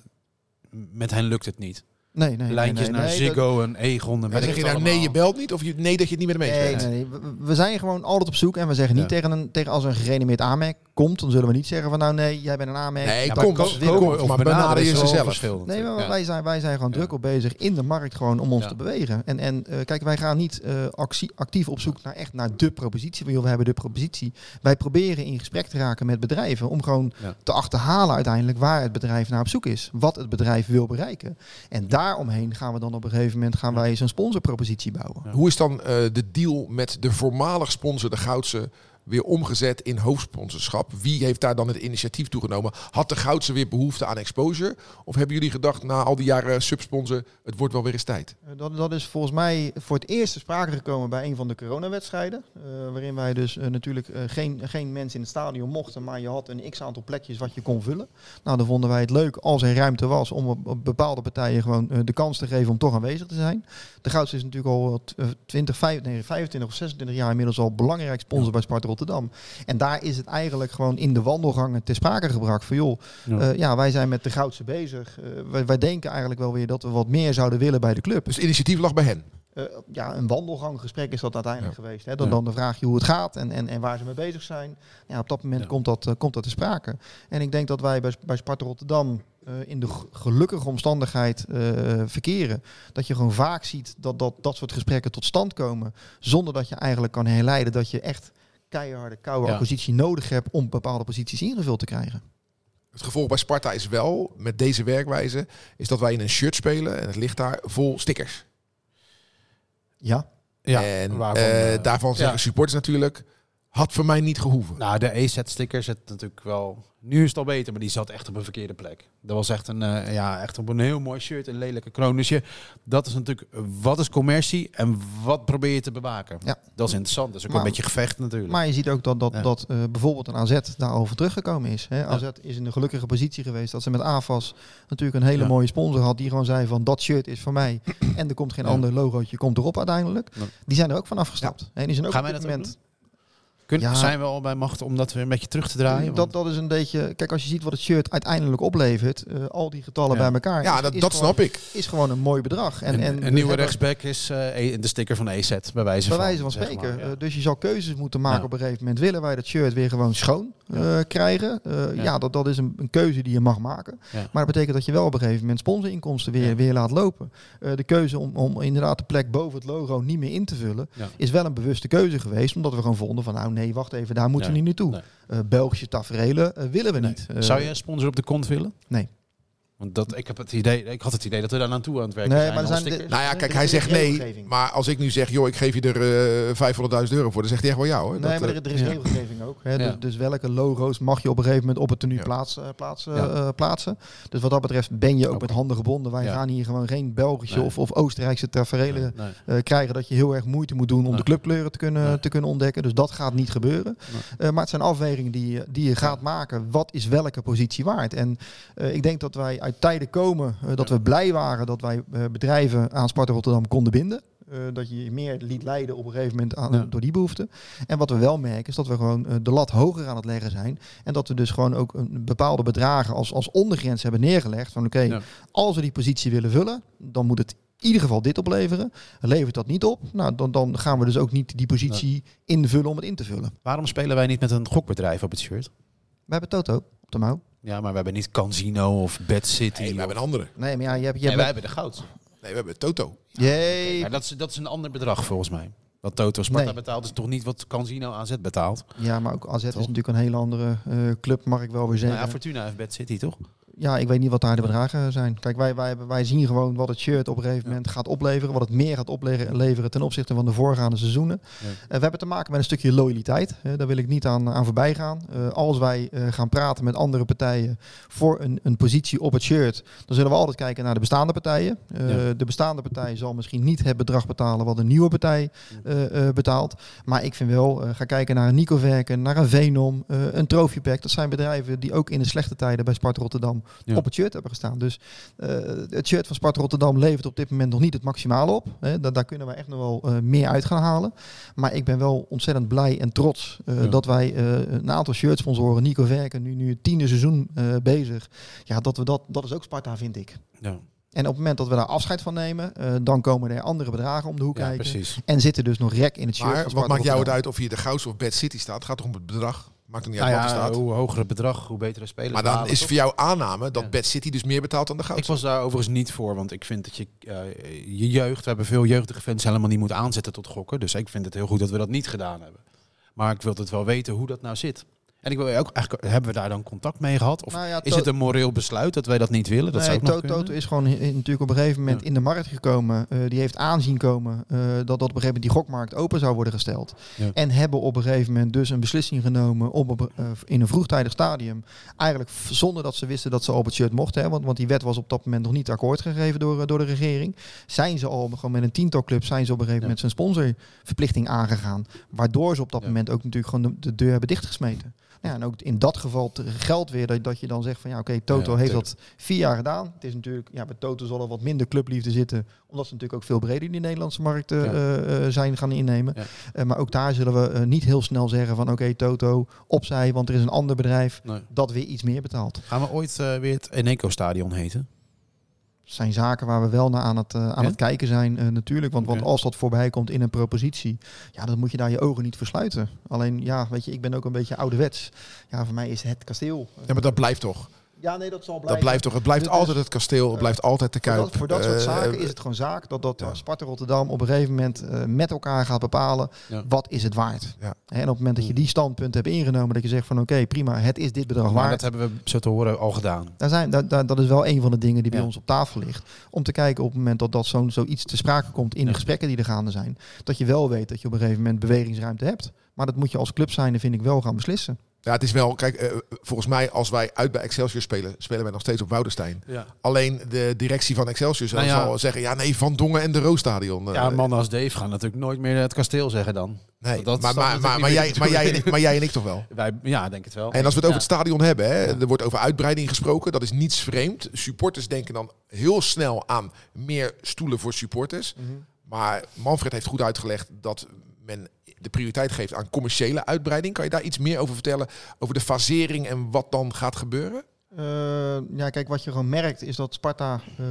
met hen lukt het niet? Nee, nee, nee, Lijntjes nee, naar nee, Ziggo en Egon en weet zeg je nou nee, je belt niet? Of je, nee, dat je het niet met hem eens Nee, bent? We- We zijn gewoon altijd op zoek en we zeggen niet Ja. tegen, een, tegen als een gerenommeerd aanmerk komt, dan zullen we niet zeggen van nou nee, jij bent een aanmerk. Nee, Ja, kom, maar kom, ko- kom, of maar benaderen je is zelf. verschil Nee, maar Ja. wij, zijn, wij zijn gewoon Ja. druk op bezig in de markt gewoon om ons te bewegen. En, en eh, kijk, wij gaan niet eh, actie, actief op zoek naar echt naar de propositie. We hebben de propositie. Wij proberen in gesprek te raken met bedrijven om gewoon te achterhalen uiteindelijk waar het bedrijf naar op zoek is. Wat het bedrijf wil bereiken. En daaromheen gaan we dan op een gegeven moment gaan wij zijn sponsorpropositie bouwen. Hoe is dan eh, de deal met de voormalig sponsor, de Goudse, weer omgezet in hoofdsponsorschap? Wie heeft daar dan het initiatief toegenomen? Had de Goudse weer behoefte aan exposure? Of hebben jullie gedacht, na al die jaren subsponsor, het wordt wel weer eens tijd? Eh, Dat, dat is volgens mij voor het eerst sprake gekomen bij een van de coronawedstrijden. eh waarin wij dus eh, natuurlijk geen, geen mensen in het stadion mochten, maar je had een x aantal plekjes wat je kon vullen. Nou, dan vonden wij het leuk als er ruimte was om op, bepaalde partijen gewoon de kans te geven om toch aanwezig te zijn. De Goudse is natuurlijk al wat, eh, 20, 5, nee, 25 of 26 jaar inmiddels al belangrijk sponsor bij Sparta Rotterdam. En daar is het eigenlijk gewoon in de wandelgangen ter sprake gebracht van joh, Ja. eh, ja, wij zijn met de Goudse bezig. Eh, wij, wij denken eigenlijk wel weer dat we wat meer zouden willen bij de club. Dus het initiatief lag bij hen. Eh, ja, een wandelganggesprek is dat uiteindelijk geweest. Hè? Dan, Ja. dan de vraag je hoe het gaat en, en, en waar ze mee bezig zijn. Ja, op dat moment Ja. komt, dat, komt dat te sprake. En ik denk dat wij bij, bij Sparta Rotterdam eh, in de gelukkige omstandigheid eh, verkeren. Dat je gewoon vaak ziet dat, dat dat soort gesprekken tot stand komen. Zonder dat je eigenlijk kan herleiden dat je echt keiharde, koude Ja. acquisitie nodig hebt om bepaalde posities ingevuld te krijgen. Het gevolg bij Sparta is wel, met deze werkwijze, is dat wij in een shirt spelen en het ligt daar vol stickers. Ja, Ja, en waarvan, eh, eh, daarvan zeggen ja. supporters natuurlijk, Had voor mij niet gehoeven. Nou, de EZ-sticker zit natuurlijk wel... Nu is het al beter, maar die zat echt op een verkeerde plek. Dat was echt een, eh, ja, echt op een heel mooi shirt, een lelijke kroon. Dus je, dat is natuurlijk, wat is commercie en wat probeer je te bewaken? Ja. Dat is interessant. Dat is ook Maar- een beetje gevecht natuurlijk. Maar je ziet ook dat, dat, Ja. dat eh, bijvoorbeeld een AZ daarover teruggekomen is. Hè. AZ is in de gelukkige positie geweest dat ze met AFAS natuurlijk een hele Ja. mooie sponsor had. Die gewoon zei van dat shirt is van mij. en er komt geen ander logootje, komt erop uiteindelijk. Die zijn er ook van afgestapt. En die zijn ook Gaan op dit moment... Kun, Ja. Zijn we al bij macht om dat weer een beetje terug te draaien? Dat, dat is een beetje... Kijk, als je ziet wat het shirt uiteindelijk oplevert, eh, al die getallen Ja. bij elkaar. Ja, is- dat, is dat gewoon- snap ik. Is gewoon een mooi bedrag. En, een, en een we nieuwe hebben- rechtsback is eh, e- de sticker van EZ, bij wijze Bij van. wijze van zeg spreken. maar, ja. Eh, dus je zal keuzes moeten maken Ja. op een gegeven moment. Willen wij dat shirt weer gewoon schoon eh, krijgen? Eh, ja. Ja. dat, dat is een, een keuze die je mag maken. Ja. Maar dat betekent dat je wel op een gegeven moment sponsorinkomsten weer, Ja. weer laat lopen. Eh, de keuze om, om inderdaad de plek boven het logo niet meer in te vullen... Is wel een bewuste keuze geweest. Omdat we gewoon vonden van nou nee, wacht even, daar moeten we niet naartoe. Nee. Belgische taferelen eh, willen we Nee. niet. Zou je een sponsor op de kont willen? Nee. Want dat, ik, heb het idee, ik had het idee dat we daar naartoe aan het werken Nee, zijn. maar zijn de-. Nou ja, kijk, hij zegt nee. Maar als ik nu zeg, joh, ik geef je er eh 500.000 euro voor, dan zegt hij echt wel hoor. Nee, Dat, maar eh, er, er is ja. regelgeving ook. Hè? Ja. Dus, dus welke logo's mag je op een gegeven moment op het tenue Ja. plaats, eh, plaats, Ja. eh, plaatsen. Dus wat dat betreft ben je ook met handen gebonden. Wij Ja. gaan hier gewoon geen Belgische Nee. of, of Oostenrijkse Nee. eh, krijgen dat je heel erg moeite moet doen om Nee. de clubkleuren te kunnen, Nee. te kunnen ontdekken. Dus dat gaat niet gebeuren. Eh, maar het zijn afwegingen die, je- die je gaat maken. Wat is welke positie waard? En eh, ik denk dat wij uit tijden komen eh, dat we blij waren dat wij eh, bedrijven aan Sparta Rotterdam konden binden. Eh, dat je je meer liet leiden op een gegeven moment aan, Ja. door die behoeften. En wat we wel merken is dat we gewoon de lat hoger aan het leggen zijn. En dat we dus gewoon ook een bepaalde bedragen als, als ondergrens hebben neergelegd. Van oké, Ja. als we die positie willen vullen, dan moet het in ieder geval dit opleveren. Levert dat niet op, nou, dan, dan gaan we dus ook niet die positie invullen om het in te vullen. Waarom spelen wij niet met een gokbedrijf op het shirt? We hebben Toto op de mouw. Ja, maar we hebben niet Casino of Bad City. nee, we hebben een andere. Nee, maar ja, je hebt... Je Nee, wij hebben de goud. Nee, we hebben Toto. Jee. Maar dat is, dat is een ander bedrag volgens mij. Wat Toto Sparta Nee. betaalt is toch niet wat Casino AZ betaalt? Ja, maar ook AZ is natuurlijk een hele andere eh, club, mag ik wel weer Nou zeggen. ja, Fortuna heeft Bad City toch? Ja, ik weet niet wat daar de bedragen zijn. Kijk, wij, wij, wij zien gewoon wat het shirt op een gegeven moment gaat opleveren. Wat het meer gaat opleveren ten opzichte van de voorgaande seizoenen. Ja. Eh, we hebben te maken met een stukje loyaliteit. Daar wil ik niet aan, aan voorbij gaan. Eh, als wij eh, gaan praten met andere partijen voor een, een positie op het shirt, dan zullen we altijd kijken naar de bestaande partijen. Ja. De bestaande partij zal misschien niet het bedrag betalen wat een nieuwe partij betaalt. Maar ik vind wel, ga kijken naar een Nico Verken, naar een Venom, een Trophy Pack. Dat zijn bedrijven die ook in de slechte tijden bij Sparta Rotterdam Ja. op het shirt hebben gestaan. Dus eh, het shirt van Sparta Rotterdam levert op dit moment nog niet het maximale op. Hè. Da- daar kunnen we echt nog wel eh, meer uit gaan halen. Maar ik ben wel ontzettend blij en trots eh, Ja. dat wij eh, een aantal shirtsponsoren, Nico Verken, nu, nu het tiende seizoen eh, bezig. Ja, dat we dat, dat is ook Sparta, vind ik. Ja, En op het moment dat we daar afscheid van nemen, eh, dan komen er andere bedragen om de hoek ja kijken. precies. En zitten dus nog rek in het shirt. Maar wat maakt jou het uit of hier de Goudse of Bad City staat? Het gaat toch om het bedrag? Maakt niet Nou uit wat er ja, staat. hoe hoger het bedrag, hoe betere spelers Maar dan is toch? voor jou aanname dat Ja. Bad City dus meer betaalt dan de Ik Goudse. was daar overigens niet voor, want ik vind dat je eh, je jeugd, we hebben veel jeugdige fans helemaal niet moet aanzetten tot gokken. Dus ik vind het heel goed dat we dat niet gedaan hebben. Maar ik wil het wel weten hoe dat nou zit. En ik wil ook eigenlijk, hebben we daar dan contact mee gehad? Of Nou ja, is het een moreel besluit dat wij dat niet willen? Dat nee, zou. Toto is gewoon natuurlijk op een gegeven moment Ja. in de markt gekomen. Eh, die heeft aanzien komen eh, dat, dat op een gegeven moment die gokmarkt open zou worden gesteld. Ja. En hebben op een gegeven moment dus een beslissing genomen op, op, eh, in een vroegtijdig stadium. Eigenlijk zonder dat ze wisten dat ze op het shirt mochten. Hè, want, want die wet was op dat moment nog niet akkoord gegeven door, door de regering. Zijn ze al gewoon met een tiental clubs zijn ze op een gegeven moment zijn sponsorverplichting aangegaan. Waardoor ze op dat moment ook natuurlijk gewoon de, de deur hebben dichtgesmeten. Ja, en ook in dat geval geldt weer dat, dat je dan zegt van ja oké, Toto Ja, heeft dat vier jaar gedaan. Het is natuurlijk, ja, bij Toto zal er wat minder clubliefde zitten, omdat ze natuurlijk ook veel breder in de Nederlandse markt eh, Ja. eh, zijn gaan innemen. Ja. Eh, maar ook daar zullen we niet heel snel zeggen van oké, Toto, opzij, want er is een ander bedrijf Nee. dat weer iets meer betaalt. Gaan we ooit weer het Eneco-stadion heten? Zijn zaken waar we wel naar aan het, eh, aan Ja? het kijken zijn eh, natuurlijk. Want, want als dat voorbij komt in een propositie, ja, dan moet je daar je ogen niet versluiten. Alleen, ja, weet je, ik ben ook een beetje ouderwets. Ja, voor mij is het kasteel. Ja, maar dat blijft toch. Ja, nee, dat zal blijven. Dat blijft toch, het blijft Dus- altijd het kasteel, het blijft altijd de Voor Kuip. dat, voor dat soort Eh, zaken is het gewoon zaak dat, dat ja. Sparta Rotterdam op een gegeven moment eh, met elkaar gaat bepalen wat is het waard. En op het moment dat je die standpunt hebt ingenomen, dat je zegt van oké, prima, het is dit bedrag Maar waard. dat hebben we zo te horen al gedaan. Daar zijn, daar, daar- dat is wel een van de dingen die bij ons op tafel ligt. Om te kijken op het moment dat, dat zo'n zoiets te sprake komt in de gesprekken die er gaande zijn. Dat je wel weet dat je op een gegeven moment bewegingsruimte hebt. Maar dat moet je als club zijn, vind ik wel gaan beslissen. Ja, het is wel, kijk, eh, volgens mij als wij uit bij Excelsior spelen, spelen wij nog steeds op Woudenstein. Ja. Alleen de directie van Excelsior zal, Nou ja. zal zeggen, ja nee, Van Dongen en de Roosstadion. eh, ja, mannen als Dave gaan natuurlijk nooit meer het kasteel zeggen dan. nee, dat maar, maar, maar, jij, maar, jij en maar jij en ik toch wel. Wij, ja, denk het wel. En als we het over Ja. het stadion hebben, hè, Ja. er wordt over uitbreiding gesproken, dat is niets vreemd. Supporters denken dan heel snel aan meer stoelen voor supporters. Maar Manfred heeft goed uitgelegd dat men de prioriteit geeft aan commerciële uitbreiding. Kan je daar iets meer over vertellen? Over de fasering en wat dan gaat gebeuren? Eh, ja, kijk, wat je gewoon merkt is dat Sparta eh,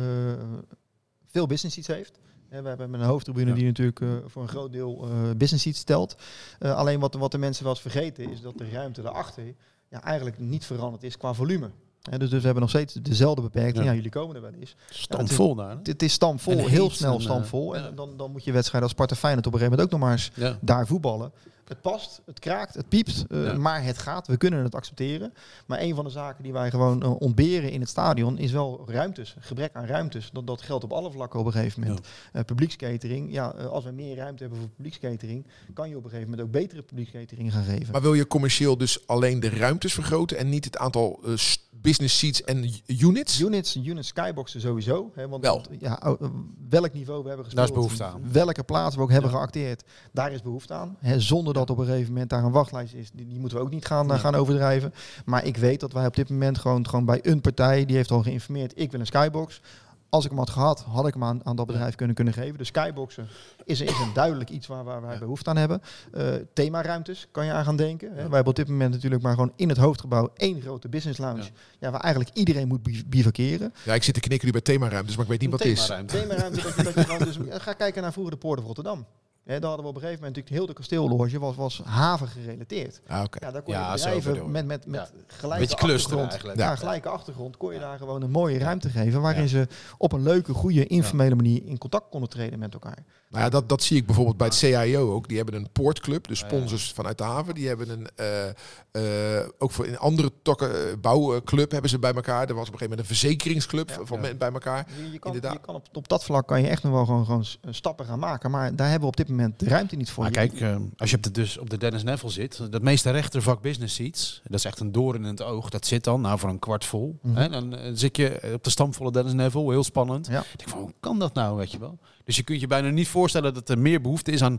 veel business seats heeft. Hè, we hebben een hoofdtribune Ja. die natuurlijk eh, voor een groot deel eh, business seats stelt. Eh, alleen wat, wat de mensen wel eens vergeten is dat de ruimte daarachter ja, eigenlijk niet veranderd is qua volume. Hè, dus, dus we hebben nog steeds dezelfde beperking. Ja. Ja, jullie komen er wel eens. Stampvol daar. hè? Het, het is stamvol, En heel snel en, stamvol. eh, ja. En dan, dan moet je wedstrijden als Sparta Feyenoord op een gegeven moment ook nog maar eens Ja. daar voetballen. Het past, het kraakt, het piept, eh, Ja. maar het gaat. We kunnen het accepteren. Maar een van de zaken die wij gewoon eh, ontberen in het stadion is wel ruimtes. Gebrek aan ruimtes. Dat, dat geldt op alle vlakken op een gegeven moment. Eh, publiekskatering. Ja, als we meer ruimte hebben voor publiekskatering, kan je op een gegeven moment ook betere publiekskatering gaan geven. Maar wil je commercieel dus alleen de ruimtes vergroten en niet het aantal business seats en units? Units, units, skyboxen sowieso. Hè, want Wel. ja, welk niveau we hebben gespeeld. Daar is behoefte aan. Welke plaats we ook hebben Ja. geacteerd, daar is behoefte aan. Hè, zonder dat op een gegeven moment daar een wachtlijst is. Die, die moeten we ook niet gaan, eh, gaan overdrijven. Maar ik weet dat wij op dit moment gewoon, gewoon bij een partij, die heeft al geïnformeerd, ik wil een skybox. Als ik hem had gehad, had ik hem aan, aan dat bedrijf kunnen, kunnen geven. De skyboxen is, is een duidelijk iets waar, waar wij Ja. behoefte aan hebben. Eh themaruimtes kan je aan gaan denken. Hè. Wij hebben op dit moment natuurlijk maar gewoon in het hoofdgebouw één grote business lounge. Ja. Ja. waar eigenlijk iedereen moet bi- bivakeren. Ja, ik zit te knikken nu bij themaruimtes, maar ik weet niet wat het is. Themaruimte. Dat je, dat dus, ga kijken naar vroeger de Poort of Rotterdam. Hè, daar hadden we op een gegeven moment natuurlijk heel de kasteelloge was, was haven gerelateerd. Ah, oké. Ja, daar kon Ja, je bedrijven met, met, met Ja. gelijke achtergrond. Ja, Ja. gelijke achtergrond kon je daar gewoon een mooie ruimte geven waarin Ja. ze op een leuke, goede, informele manier in contact konden treden met elkaar. Nou ja, dat, dat zie ik bijvoorbeeld bij het CIO ook. Die hebben een poortclub, de Ja, ja. sponsors vanuit de haven. Die hebben een, eh, eh, ook voor in andere takken, eh, bouwclub hebben ze bij elkaar. Er was op een gegeven moment een verzekeringsclub Ja. van bij elkaar. Je, je kan, Inderdaad. je kan op, op dat vlak kan je echt nog wel gewoon, gewoon stappen gaan maken. Maar daar hebben we op dit moment de ruimte niet voor. Maar kijk, eh, als je op de, dus op de Dennis Neville zit, dat meeste rechtervak business seats, dat is echt een doorn in het oog. Dat zit dan, nou voor een kwart vol. Mhm. Hè, dan eh, zit je op de stamvolle Dennis Neville, heel spannend. Ja. Ik denk van, hoe kan dat nou, weet je wel? Dus je kunt je bijna niet voorstellen dat er meer behoefte is aan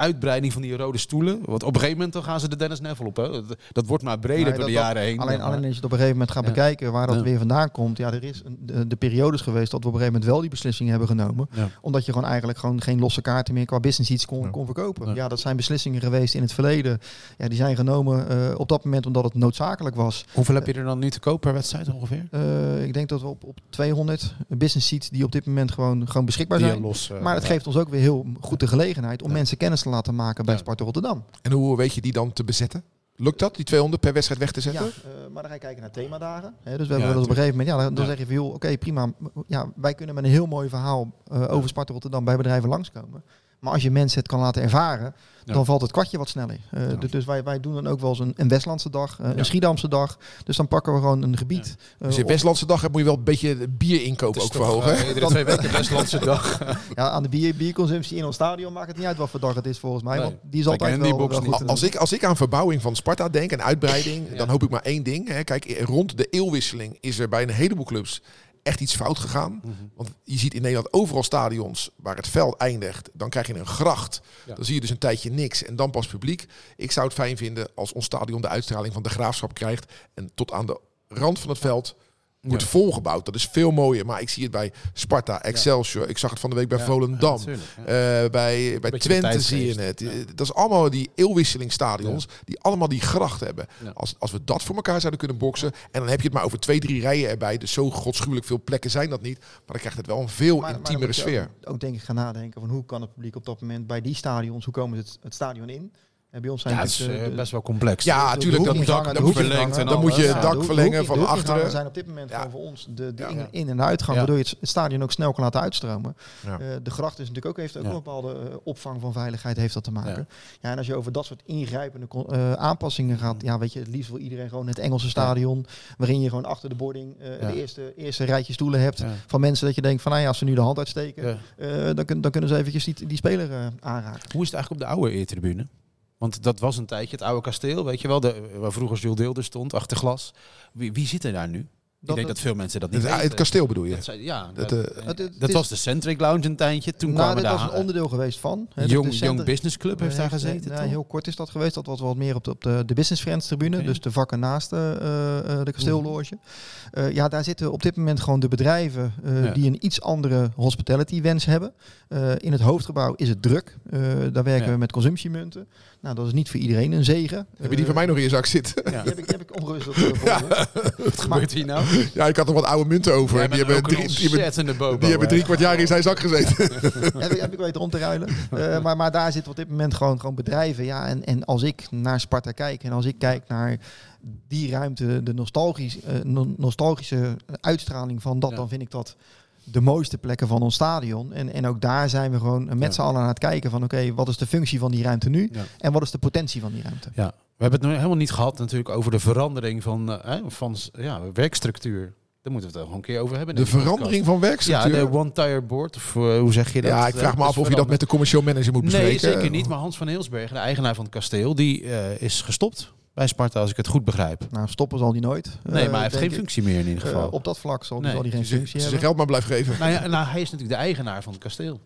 uitbreiding van die rode stoelen. Want op een gegeven moment dan gaan ze de Dennis Neville op. Hè. Dat, dat wordt maar breder Nee, door de dat- jaren heen. Alleen, alleen als je het op een gegeven moment gaat Ja. bekijken waar dat Ja. weer vandaan komt. Ja, er is een, de, de periodes geweest dat we op een gegeven moment wel die beslissingen hebben genomen. Ja. Omdat je gewoon eigenlijk gewoon geen losse kaarten meer qua business iets kon, Ja. kon verkopen. Ja. Ja. dat zijn beslissingen geweest in het verleden. Ja, die zijn genomen eh, op dat moment omdat het noodzakelijk was. Hoeveel heb je er dan nu te koop per wedstrijd ongeveer? Eh, ik denk dat we op, op 200 business seats die op dit moment gewoon, gewoon beschikbaar zijn. los, Maar het ja. geeft ons ook weer heel goed de gelegenheid om Ja. mensen kennis te laten maken bij Ja. Sparta Rotterdam. En hoe weet je die dan te bezetten? Lukt dat, die 200 per wedstrijd weg te Ja, zetten? eh, maar dan ga je kijken naar themadagen. Hè, dus we Ja, hebben dat op een gegeven moment, ja, dan, dan Ja. zeg je van joh, oké prima, ja, wij kunnen met een heel mooi verhaal eh, over Sparta Rotterdam bij bedrijven langskomen. Maar als je mensen het kan laten ervaren, Ja. dan valt het kwartje wat sneller. Eh, Ja. dus- Dus wij, wij doen dan ook wel eens een, een Westlandse dag, eh, Ja. een Schiedamse dag. Dus dan pakken we gewoon een gebied. eh, Dus in op- Westlandse dag moet je wel een beetje bier is ook verhogen. eh, iedere twee weken Westlandse dag. ja, aan de bier, bierconsumptie in ons stadion maakt het niet uit wat voor dag het is volgens mij. Nee. Want die is altijd wel, goed Als ik, als ik aan verbouwing van Sparta denk en uitbreiding, Ja. dan hoop ik maar één ding. Hè. Kijk, rond de eeuwwisseling is er bij een heleboel clubs echt iets fout gegaan. Mhm. Want je ziet in Nederland overal stadions waar het veld eindigt. Dan krijg je een gracht. Ja. Dan zie je dus een tijdje niks en dan pas publiek. Ik zou het fijn vinden als ons stadion de uitstraling van de graafschap krijgt. En tot aan de rand van het veld wordt Ja. volgebouwd. Dat is veel mooier. Maar ik zie het bij Sparta, Excelsior. Ik zag het van de week bij Volendam. Eh, bij bij Beetje Twente zie je het. Eh, Dat is allemaal die eeuwwisselingstadions die allemaal die gracht hebben. Als, als we dat voor elkaar zouden kunnen boksen. En dan heb je het maar over twee, drie rijen erbij. Dus zo godschuwelijk veel plekken zijn dat niet. Maar dan krijgt het wel een veel Maar- intiemere sfeer. Ook, ook denk ik gaan nadenken van hoe kan het publiek op dat moment bij die stadions, hoe komen ze het, het stadion in? En bij ons zijn Ja, het is eh, de- best wel complex. Ja, natuurlijk, dat dat moet en dan moet je het dak verlengen van achteren. zijn op dit moment Ja. gewoon voor ons de, de Ja. in, in- en uitgang, Ja. waardoor je het stadion ook snel kan laten uitstromen. Ja. Eh, de gracht is natuurlijk ook, heeft ook Ja. een bepaalde eh, opvang van veiligheid heeft dat te maken. Ja. en als je over dat soort ingrijpende eh, aanpassingen gaat, ja, weet je, het liefst wil iedereen gewoon het Engelse stadion, waarin je gewoon achter de boarding eh, Ja. de eerste, eerste rijtje stoelen hebt Ja. van mensen dat je denkt van, nou ja, als ze nu de hand uitsteken, Ja. eh, dan, kun- dan kunnen ze eventjes die, die speler eh, aanraken. Hoe is het eigenlijk op de oude eertribune? Want dat was een tijdje het oude kasteel, weet je wel, de, waar vroeger Jules Deelder stond, achter glas. Wie, wie zit er daar nu? Ik denk dat veel mensen dat niet Het, weten. het kasteel bedoel je? Dat zei- ja, dat, eh, Het- het dat is- was de Centric Lounge een tijdje. Toen nou, kwamen dit was daar een onderdeel geweest van. hè, de- Young, de Young Business Club heeft daar gezeten. Heel kort is dat geweest. Dat was wat meer op de, op de, de Business Friends tribune. Dus de vakken naast eh, eh, de kasteelloge. Eh, ja, daar zitten op dit moment gewoon de bedrijven eh, Ja. die een iets andere hospitality wens hebben. Eh, in het hoofdgebouw is het druk. Eh, daar werken Ja. we met consumptiemunten. Nou, dat is niet voor iedereen een zegen. Heb je die van mij nog in je zak zitten? Ja. Die heb ik, die heb ik ja. Wat gebeurt hier nou? Ja, ik had nog wat oude munten over. Die hebben, drie, die hebben, ontzettende bobo. die hebben hè? drie kwart jaar in zijn zak gezeten. heb, ik, heb ik weten om te ruilen. Eh, maar, maar daar zitten op dit moment gewoon, gewoon bedrijven. Ja, en, en als ik naar Sparta kijk en als ik kijk naar die ruimte, de nostalgisch, eh, no- nostalgische uitstraling van dat, Ja. dan vind ik dat de mooiste plekken van ons stadion. En, en ook daar zijn we gewoon met Ja. z'n allen aan het kijken van oké, wat is de functie van die ruimte nu? Ja. En wat is de potentie van die ruimte? Ja, we hebben het nog helemaal niet gehad natuurlijk over de verandering van, eh, hè, van ja, werkstructuur. Daar moeten we het ook gewoon een keer over hebben. De verandering van Ja, werkstructuur. de one-tire board, of eh, hoe zeg je dat? Ja, ik vraag me Eh, af is of je dat Nee, eh, bij Sparta, als ik het goed begrijp. Nou, stoppen zal die nooit. Nee, maar eh, hij heeft denk geen ik. functie meer in ieder Eh, geval. op dat vlak zal, Nee. zal die geen Zijn functie zijn hebben. geld maar blijft geven. nou, ja, nou, hij is natuurlijk de eigenaar van het kasteel.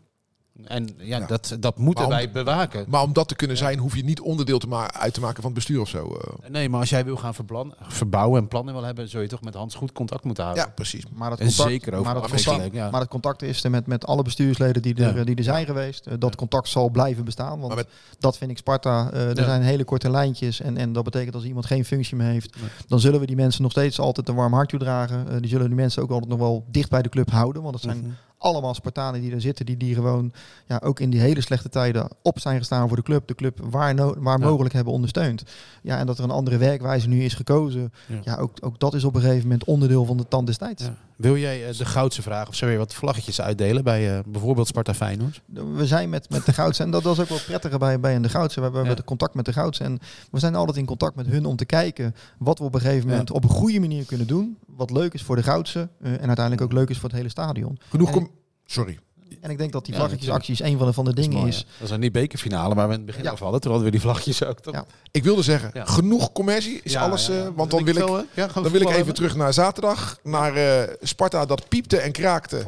En ja, Ja. Dat, dat moeten om- wij bewaken. Maar om dat te kunnen zijn, hoef je niet onderdeel te ma uit te maken van het bestuur of zo. eh. Nee, maar als jij wil gaan verblan- verbouwen en plannen wil hebben, zul je toch met Hans goed contact moeten houden. Ja, precies. Maar dat En contact, zeker over maar dat afwisseling, contact, ja. maar dat contact is er met, met alle bestuursleden die er, Ja. die er zijn geweest. Eh, dat contact zal blijven bestaan. Want met- dat vind ik Sparta. Eh, er Ja. zijn hele korte lijntjes. En, en dat betekent als iemand geen functie meer heeft, Nee. dan zullen we die mensen nog steeds altijd een warm hart toedragen. Die zullen die mensen ook altijd nog wel dicht bij de club houden. Want het zijn Mhm. Allemaal Spartanen die er zitten, die, die gewoon ja, ook in die hele slechte tijden op zijn gestaan voor de club. De club waar, no- waar Ja. mogelijk hebben ondersteund. Ja, en dat er een andere werkwijze nu is gekozen. Ja. Ja, ook, ook dat is op een gegeven moment onderdeel van de tand des tijds. Ja. Wil jij eh, de goudse vraag of zo weer wat vlaggetjes uitdelen bij eh, bijvoorbeeld Sparta Feyenoord? We zijn met, met de Goudse en dat, is ook wel prettiger bij, bij de Goudse. We hebben Ja. contact met de Goudse en we zijn altijd in contact met hun om te kijken wat we op een gegeven Ja. moment op een goede manier kunnen doen. Wat leuk is voor de Goudse eh, en uiteindelijk ook leuk is voor het hele stadion. Genoeg En- Sorry. En ik denk dat die Ja, vlaggetjesacties een van de, van de dingen mooi, is. Dat is een niet bekerfinale, waar we in het begin Ja. over hadden. Toen hadden we die vlaggetjes ook. Toch? Ja. Ik wilde zeggen, Ja. genoeg commercie is Ja, alles. ja. eh, want dan wil ik, dan wil ik even hebben? terug naar zaterdag. Naar eh, Sparta dat piepte en kraakte.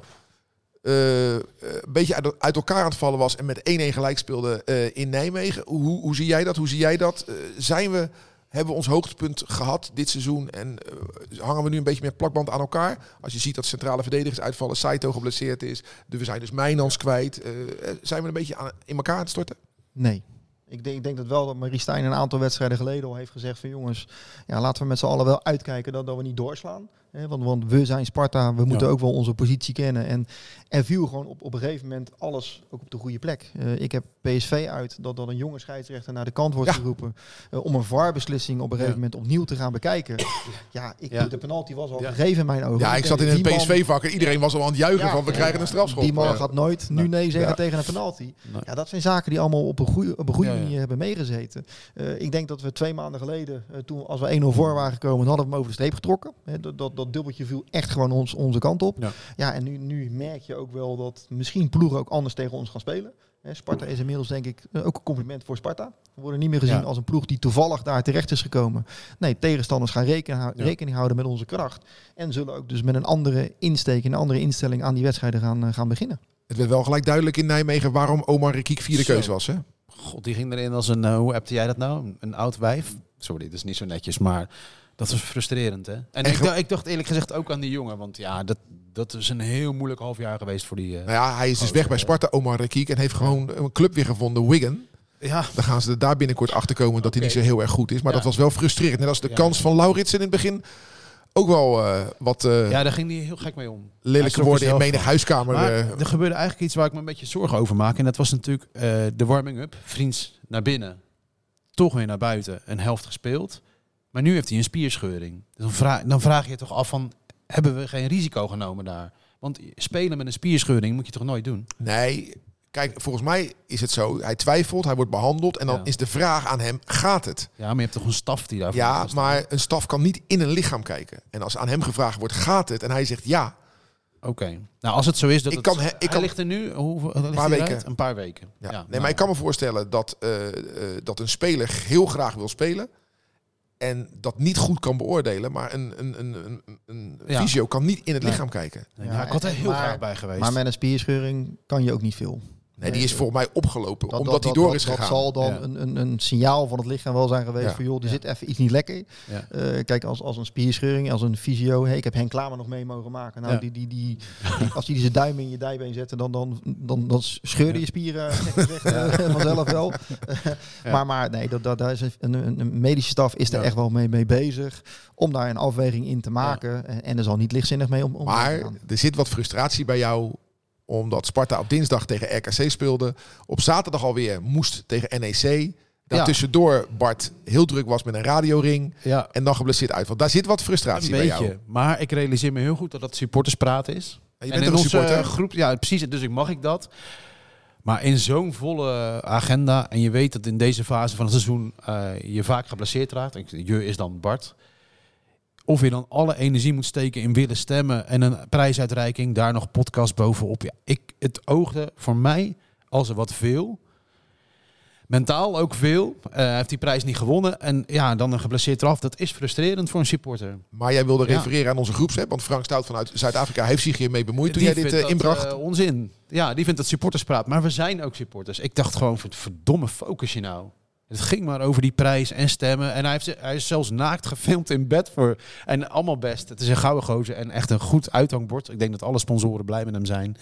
eh, een beetje uit, uit elkaar aan het vallen was. En met 1-1 gelijk speelde eh, in Nijmegen. Hoe, hoe zie jij dat? Hoe zie jij dat? Zijn we, hebben we ons hoogtepunt gehad dit seizoen? En eh, hangen we nu een beetje met plakband aan elkaar? Als je ziet dat centrale verdedigers uitvallen. Saito geblesseerd is. de- We zijn dus Mijnans kwijt. eh, eh, zijn we een beetje aan, in elkaar aan het storten? Nee. Ik denk, ik denk dat wel dat Marie Stijn een aantal wedstrijden geleden al heeft gezegd van jongens, ja, laten we met z'n allen wel uitkijken dat, dat we niet doorslaan. Hè, want, want we zijn Sparta, we moeten Ja. ook wel onze positie kennen. En er viel gewoon op, op een gegeven moment alles ook op de goede plek. Eh, ik heb PSV uit dat, dat een jonge scheidsrechter naar de kant wordt Ja. geroepen eh, om een VAR-beslissing op een gegeven moment opnieuw te gaan bekijken. Ja, ik, de penalty was al gegeven in mijn ogen. Ja, ik zat in een die man- PSV-vak en iedereen was al aan het juichen van we krijgen een strafschop. Die man gaat nooit nu Nee. zeggen tegen een penalty. Nee. Ja, dat zijn zaken die allemaal op een goede, op een goede manier hebben meegezeten. Eh, ik denk dat we twee maanden geleden, toen als we 1-0 voor waren gekomen, hadden we hem over de streep getrokken. Dat, dat dubbeltje viel echt gewoon ons, onze kant op. Ja. Ja, en nu, nu merk je ook wel dat misschien ploegen ook anders tegen ons gaan spelen. Hè, Sparta is inmiddels denk ik eh, ook een compliment voor Sparta. We worden niet meer gezien Ja. als een ploeg die toevallig daar terecht is gekomen. Nee, tegenstanders gaan rekenen, hou- Ja. rekening houden met onze kracht. En zullen ook dus met een andere insteek, een andere instelling aan die wedstrijden gaan, eh, gaan beginnen. Het werd wel gelijk duidelijk in Nijmegen waarom Omar Rekiek vierde Zo. keus was. Hè? God, die ging erin als een, eh, hoe appte jij dat nou? Een, een oud wijf? Sorry, dat is niet zo netjes, maar dat was frustrerend, hè? En, En ik, dacht- ik dacht eerlijk gezegd ook aan die jongen, want ja, dat, dat is een heel moeilijk half jaar geweest voor die... eh, Nou ja, hij is dus weg bij. Sparta, Omar Rekiek, en heeft gewoon een club weer gevonden, Wigan. ja, Dan gaan ze er daar binnenkort achter komen dat hij niet zo heel erg goed is. Maar Ja. dat was wel frustrerend. Net als de Ja. kans van Lauritsen in het begin ook wel eh, wat eh, ja, daar ging hij heel gek mee om. Lelijke woorden in menig van. huiskamer. Maar er gebeurde eigenlijk iets waar ik me een beetje zorgen over maak. En dat was natuurlijk eh, de warming-up. Vriends naar binnen. toch weer naar buiten, een helft gespeeld. Maar nu heeft hij een spierscheuring. Dus dan, vraag, dan vraag je je toch af van, hebben we geen risico genomen daar? Want spelen met een spierscheuring moet je toch nooit doen? Nee, kijk, volgens mij is het zo. Hij twijfelt, hij wordt behandeld. En dan Ja. is de vraag aan hem, gaat het? Ja, maar je hebt toch een staf die daarvoor Ja, maar een staf kan niet in een lichaam kijken. En als aan hem gevraagd wordt, gaat het? En hij zegt ja. Oké. Nou, als het zo is dat Ik het... kan he- ik hij kan- ligt er nu... Hoeveel ligt paar weken. Een paar weken. ja. Ja, nee, nou, maar ik kan me voorstellen dat, eh, eh, dat een speler heel graag wil spelen. En dat niet goed kan beoordelen. Maar een, een, een, een, een Ja. fysio kan niet in het Nee. lichaam kijken. Nee, Ja, ja, ik had er heel maar- graag bij geweest. Maar met een spierscheuring kan je ook niet veel. Nee, die is volgens mij opgelopen. Dat, omdat dat, hij dat- door dat- is dat gegaan. zal dan Ja. een, een, een signaal van het lichaam wel zijn geweest Ja. van joh, er Ja. zit even iets niet lekker. Ja. Eh, kijk, als, als een spierscheuring, als een fysio, hey, ik heb Henk Klamer nog mee mogen maken. Nou, Ja. die, die, die, die- als die zijn duim in je dijbeen zette, dan, dan, dan, dan scheurde je spieren eh, vanzelf wel. Ja. Maar, maar nee, dat, dat, daar is een, een, een medische staf is er Ja. echt wel mee, mee bezig om daar een afweging in te maken. En, en er zal niet lichtzinnig mee om, om te Maar er zit wat frustratie bij jou. Omdat Sparta op dinsdag tegen RKC speelde. Op zaterdag alweer moest tegen NEC. Daartussendoor Bart heel druk was met een radioring. ja, En dan geblesseerd uit. Want daar zit wat frustratie een bij beetje. jou. Maar ik realiseer me heel goed dat dat supporterspraat is. En je en bent in een supporter? groep, ja, precies. Dus ik mag ik dat. Maar in zo'n volle agenda en je weet dat in deze fase van het seizoen eh, je vaak geblesseerd raakt. Je is dan Bart. Of je dan alle energie moet steken in willen stemmen en een prijsuitreiking, daar nog podcast bovenop. Ja, ik, het oogde voor mij als er wat veel. Mentaal ook veel. Eh, Hij heeft die prijs niet gewonnen. En ja, dan een geblesseerd eraf. Dat is frustrerend voor een supporter. Maar jij wilde Ja. refereren aan onze groepsapp. Want Frank Stout vanuit Zuid-Afrika heeft zich hiermee bemoeid toen Die jij dit eh, dat, inbracht. eh, onzin. Ja, die vindt dat supporterspraat. Maar we zijn ook supporters. Ik dacht gewoon, verd- verdomme focus je nou. Het ging maar over die prijs en stemmen. En hij, heeft, hij is zelfs naakt gefilmd in bed voor. En allemaal best. Het is een gouden gozer en echt een goed uithangbord. Ik denk dat alle sponsoren blij met hem zijn.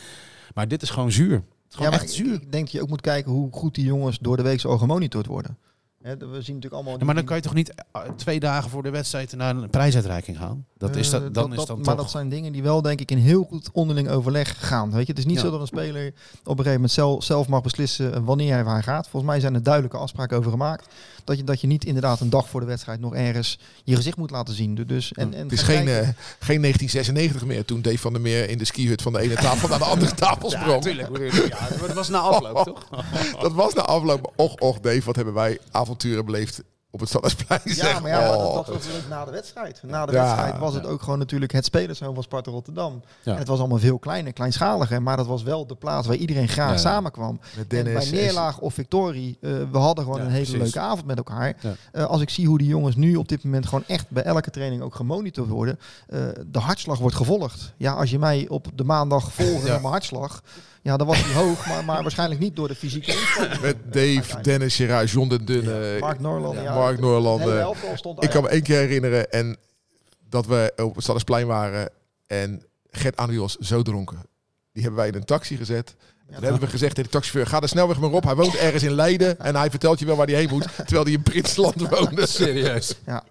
Maar dit is gewoon zuur. Het is gewoon maar echt ik, zuur. ik denk dat je ook moet kijken hoe goed die jongens door de week zo gemonitord worden. Hè, we zien natuurlijk allemaal... Ja, maar dan kan je toch niet eh, twee dagen voor de wedstrijd naar een prijsuitreiking gaan? Dat is Eh, dat, dan is dan Maar toch... dat zijn dingen die wel, denk ik, in heel goed onderling overleg gaan. Weet je, het is niet Ja. zo dat een speler op een gegeven moment zelf, zelf mag beslissen wanneer hij waar gaat. Volgens mij zijn er duidelijke afspraken over gemaakt. Dat je, dat je niet inderdaad een dag voor de wedstrijd nog ergens je gezicht moet laten zien. Dus, en, en het is geen, eh, geen 1996 meer. Toen Dave van der Meer in de skihut van de ene tafel naar de andere tafel Ja, sprong. natuurlijk. Ja, dat was na afloop, toch? Dat was na afloop. Och, och Dave, wat hebben wij avonturen beleefd op het Stadhuisplein. Ja, zeg. maar ja, Oh. dat, was natuurlijk na de wedstrijd. Na de Ja, wedstrijd was het ook gewoon natuurlijk het spelersroom van Sparta Rotterdam. Ja. En het was allemaal veel kleiner, kleinschaliger. Maar dat was wel de plaats waar iedereen graag samenkwam. Met En bij neerlaag of victorie, eh, we hadden gewoon Ja, een hele precies. leuke avond met elkaar. Ja. Eh, als ik zie hoe die jongens nu op dit moment gewoon echt bij elke training ook gemonitord worden. eh, de hartslag wordt gevolgd. Ja, als je mij op de maandag volgde Ja. met mijn hartslag. Ja, dan was die hoog, maar, maar waarschijnlijk niet door de fysieke inspanning. Met Dave, Dennis, Gerard, John den Dunne, Mark Norland. Ja, Mark de Noorland. hele eh, Ik kan me één keer herinneren en dat we op het waren en Gert Anu was zo dronken. Die hebben wij in een taxi gezet. Ja, Toen hebben we gezegd tegen de taxichauffeur, ga de snelweg maar op. Hij woont ergens in Leiden en hij vertelt je wel waar hij heen moet. Terwijl hij in Prinsland woonde. Serieus. Ja,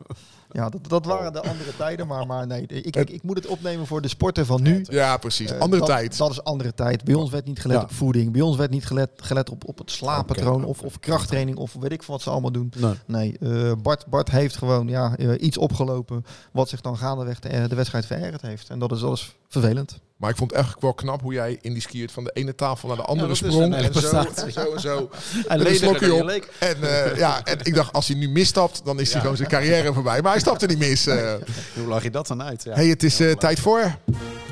ja dat, dat waren de andere tijden. Maar, maar nee, ik, ik, ik moet het opnemen voor de sporten van nu. Ja, precies. Eh, Andere dat, tijd. Dat is andere tijd. Bij ons werd niet gelet Ja. op voeding. Bij ons werd niet gelet, gelet op, op het slaappatroon of, of krachttraining of weet ik wat ze allemaal doen. Nee. Nee, eh, Bart, Bart heeft gewoon ja, eh, iets opgelopen wat zich dan gaandeweg de, de wedstrijd verergerd heeft. En dat is, dat is vervelend. Maar ik vond het echt wel knap hoe jij in die skiert van de ene tafel naar de andere sprong. En zo, en zo en zo. En een slokje op. En, eh, ja, en ik dacht, als hij nu misstapt, dan is hij gewoon zijn carrière voorbij. Maar hij stapte niet mis. eh. Hoe lag je dat dan uit? Ja. hey, het is eh, tijd voor...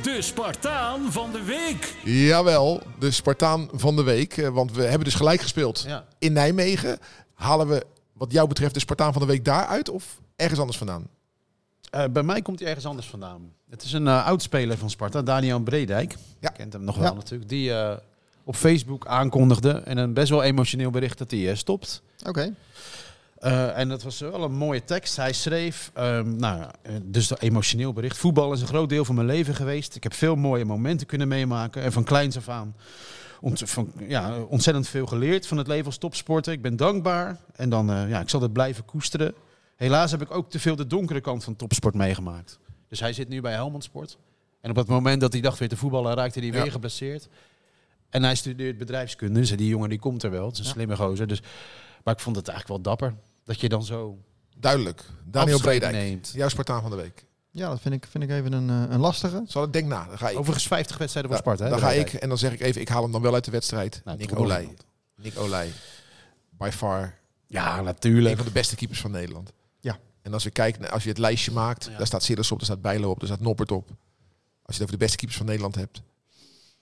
De Spartaan van de week. Jawel, de Spartaan van de week. Eh, Want we hebben dus gelijk gespeeld Ja. in Nijmegen. Halen we wat jou betreft de Spartaan van de week daaruit of ergens anders vandaan? Eh, bij mij komt hij ergens anders vandaan. Het is een eh oud-speler van Sparta, Daniel Bredijk. Ja. Kent hem nog wel Ja. natuurlijk. Die eh, op Facebook aankondigde en een best wel emotioneel bericht dat hij stopt. Oké. En dat was wel een mooie tekst. Hij schreef, ehm, nou, ja, dus een emotioneel bericht. Voetbal is een groot deel van mijn leven geweest. Ik heb veel mooie momenten kunnen meemaken. En van kleins af aan ont- van, ja, ontzettend veel geleerd van het leven als topsporter. Ik ben dankbaar. En dan, ja, ik zal het blijven koesteren. Helaas heb ik ook te veel de donkere kant van topsport meegemaakt. Dus hij zit nu bij Helmond Sport. En op het moment dat hij dacht weer te voetballen, raakte hij Ja. weer geblesseerd. En hij studeert bedrijfskunde. Dus die jongen die komt er wel. Het is een Ja. slimme gozer. Dus, maar ik vond het eigenlijk wel dapper. Dat je dan zo Duidelijk. Daniel Bredijk. neemt. Jouw Spartaan van de week. Ja, dat vind ik, vind ik even een, eh, een lastige. Zal ik denk na. Dan ga ik. Overigens 50 wedstrijden voor Ja, Sparta. hè, dan ga ik en dan zeg ik even, ik haal hem dan wel uit de wedstrijd. Nou, Nick Olij. Nick Olij. By far Ja, een natuurlijk. van de beste keepers van Nederland. En als je kijkt, naar- als je het lijstje maakt, Ja. daar staat Sidders op, daar staat Bijlo op, daar staat Noppert op. Als je het over de beste keepers van Nederland hebt,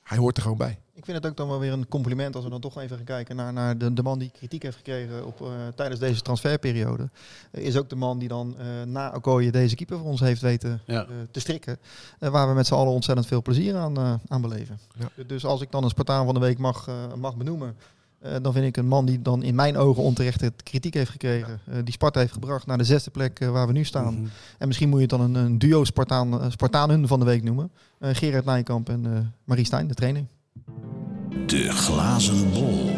hij hoort er gewoon bij. Ik vind het ook dan wel weer een compliment als we dan toch even gaan kijken naar, naar de, de man die kritiek heeft gekregen op, eh, tijdens deze transferperiode. Eh, is ook de man die dan eh, na Okoye deze keeper voor ons heeft weten Ja. eh, te strikken. Waar we met z'n allen ontzettend veel plezier aan, eh, aan beleven. Ja. Dus als ik dan een Spartaan van de week mag, eh, mag benoemen. Eh, dan vind ik een man die dan in mijn ogen onterecht het kritiek heeft gekregen. eh, die Sparta heeft gebracht naar de zesde plek eh, waar we nu staan. Mhm. En misschien moet je het dan een, een duo Spartaan, Spartanen van de week noemen. Eh, Gerard Nijkamp en eh, Marie Stijn, de trainer. De glazen bol.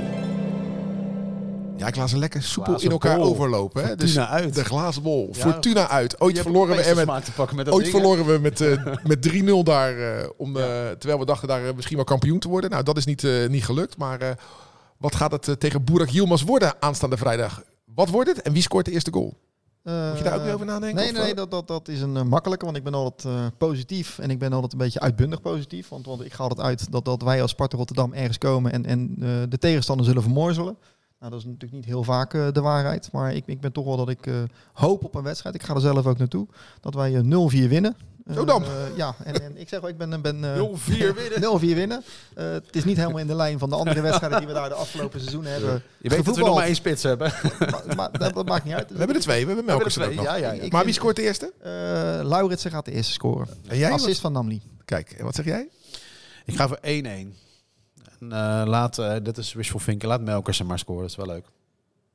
Ja, ik laat ze lekker soepel Glazen in elkaar bol. overlopen. Hè? Dus Fortuna uit. de glazen bol. Ja. Fortuna uit. Ooit verloren we met smaak te pakken met dat Ooit ding, verloren we met, eh, met 3-0 daar, eh, om, eh, terwijl we dachten daar misschien wel kampioen te worden. Nou, dat is niet, eh, niet gelukt. Maar eh, wat gaat het eh, tegen Boerak Yilmaz worden aanstaande vrijdag? Wat wordt het en wie scoort de eerste goal? Moet je daar ook weer over nadenken? Nee, nee, eh? dat, dat, dat is een eh, makkelijke, want ik ben altijd eh, positief en ik ben altijd een beetje uitbundig positief. Want, want ik ga altijd uit dat, dat wij als Sparta Rotterdam ergens komen en, en eh, de tegenstander zullen vermorzelen. Nou, dat is natuurlijk niet heel vaak eh, de waarheid, maar ik, ik ben toch wel dat ik eh, hoop op een wedstrijd. Ik ga er zelf ook naartoe, dat wij eh, 0-4 winnen. Zo dan. Eh, ja, en, en ik zeg wel, ik ben... ben eh, 0-4 winnen. 0-4 winnen. Eh, het is niet helemaal in de lijn van de andere wedstrijden die we daar de afgelopen seizoenen hebben. Je weet dat we nog maar één spits hebben. Maar, maar dat, dat maakt niet uit. We hebben er twee. We hebben Melkers er ook nog. Ja, ja, Maar wie scoort de eerste? Eh Lauritsen gaat de eerste scoren. En jij? Assist van Namli. Kijk, en wat zeg jij? Ik ga voor 1-1. En eh, laat, eh, dat is wishful thinking, laat Melkers er maar scoren. Dat is wel leuk.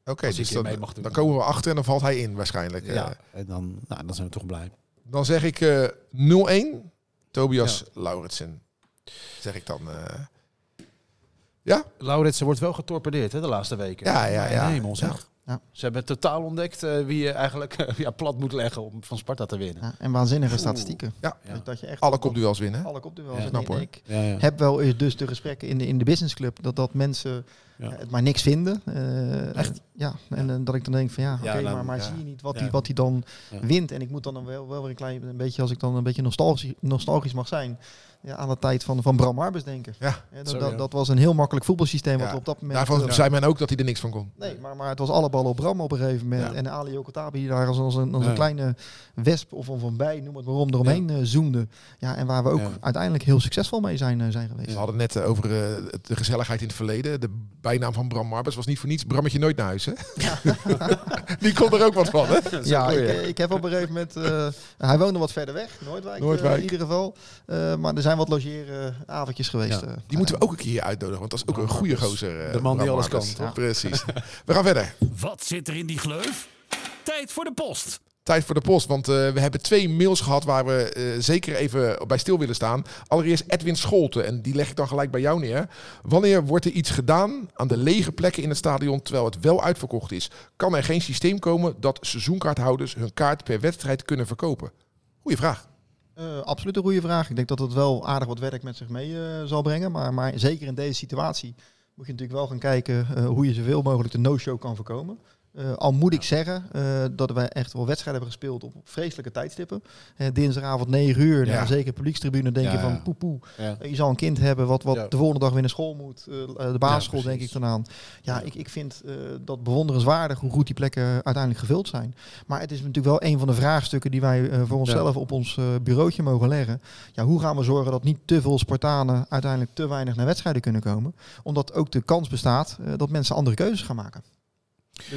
Oké, dus dan, komen we achter en dan valt hij in waarschijnlijk. Ja. Eh, En dan, nou, dan zijn we toch blij. Dan zeg ik eh 0-1. Tobias Lauritsen. Zeg ik dan. eh. ja? Lauritsen wordt wel getorpedeerd hè, de laatste weken. Ja, ja, ja. Nee, man, zeg. Ja. Ja. Ze hebben totaal ontdekt eh, wie je eigenlijk ja, plat moet leggen om van Sparta te winnen. Ja, en waanzinnige statistieken. Ja. Ja. Dus dat je echt Alle kopduels winnen. hè? alle kopduels. Ja. Ik- hoor. Ik Ja, ja. heb wel eens dus de gesprekken in de, in de businessclub dat, dat mensen Ja. eh, het maar niks vinden. Eh, Echt? Ja, en eh, dat ik dan denk van ja, oké, maar, maar zie je niet wat hij wat die dan wint. En ik moet dan, dan wel, wel weer een klein een beetje, als ik dan een beetje nostalgisch, nostalgisch mag zijn, ja, aan de tijd van, van Bram Marbers denken. Ja. Dat, dat, was een heel makkelijk voetbalsysteem wat op dat moment... Daarvan eh, zei men ook dat hij er niks van kon. Nee, maar, maar het was alle ballen op Bram op een gegeven moment. En Ali Okotabi die daar als, als, een, als Ja. een kleine wesp of, of een bij, noem het maar om, eromheen eh, zoemde. Ja, en waar we ook uiteindelijk heel succesvol mee zijn, eh, zijn geweest. We hadden het net over de gezelligheid in het verleden. De bijnaam van Bram Marbers was niet voor niets Brammetje nooit naar huis. Hè? Die kon er ook wat van. Hè? Ja, ik, ik heb op een gegeven moment... hij woonde wat verder weg, Noordwijk, Noordwijk. in ieder geval. Maar er zijn wat logeeravondjes geweest. Ja. eh. Die moeten we ook een keer hier uitnodigen. Want dat is ook een goede gozer. eh, De man die alles kan? Precies. We gaan verder. Wat zit er in die gleuf? Tijd voor de post. Tijd voor de post, want eh, we hebben twee mails gehad waar we eh, zeker even bij stil willen staan. Allereerst Edwin Scholten, en die leg ik dan gelijk bij jou neer. Wanneer wordt er iets gedaan aan de lege plekken in het stadion terwijl het wel uitverkocht is? Kan er geen systeem komen dat seizoenkaarthouders hun kaart per wedstrijd kunnen verkopen? Goeie vraag. Eh, absoluut een goede vraag. Ik denk dat het wel aardig wat werk met zich mee eh, zal brengen. Maar, maar zeker in deze situatie moet je natuurlijk wel gaan kijken eh, hoe je zoveel mogelijk de no-show kan voorkomen. Eh, al moet ik zeggen eh, dat wij echt wel wedstrijden hebben gespeeld op, vreselijke tijdstippen. Eh, dinsdagavond 9 uur, Ja. nou, zeker publiekstribune denk je van poe poe. Ja. Eh, Je zal een kind hebben wat, wat de volgende dag weer naar school moet. de basisschool denk ik dan aan. Ja, ik, ik vind dat bewonderenswaardig hoe goed die plekken uiteindelijk gevuld zijn. Maar het is natuurlijk wel een van de vraagstukken die wij voor onszelf op ons bureautje mogen leggen. Ja, hoe gaan we zorgen dat niet te veel Spartanen uiteindelijk te weinig naar wedstrijden kunnen komen? Omdat ook de kans bestaat dat mensen andere keuzes gaan maken.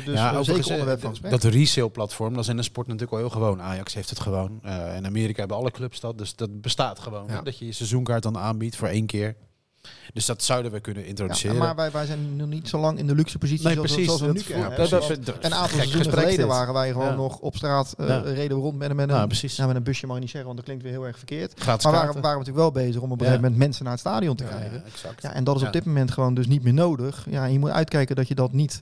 Dus ja, eh, zeker van. Dat resale platform, dat is in de sport natuurlijk al heel gewoon. Ajax heeft het gewoon. Eh, in Amerika hebben alle clubs dat. Dus dat bestaat gewoon. Ja. Dat je je seizoenkaart dan aanbiedt voor één keer. Dus dat zouden we kunnen ja, introduceren. maar wij, wij zijn nog niet zo lang in de luxe positie nee, zoals, precies. zoals we nu kennen. dat, dat- een aantal seizoenen geleden waren wij gewoon nog op straat, eh, reden we rond met, een- met, een, precies. met een busje mag je niet zeggen, want dat klinkt weer heel erg verkeerd. Gratis Maar waren, waren we natuurlijk wel bezig om op een gegeven moment mensen naar het stadion te krijgen. ja, exact. Ja, en dat is op dit moment gewoon dus niet meer nodig. Ja, je moet uitkijken dat je dat niet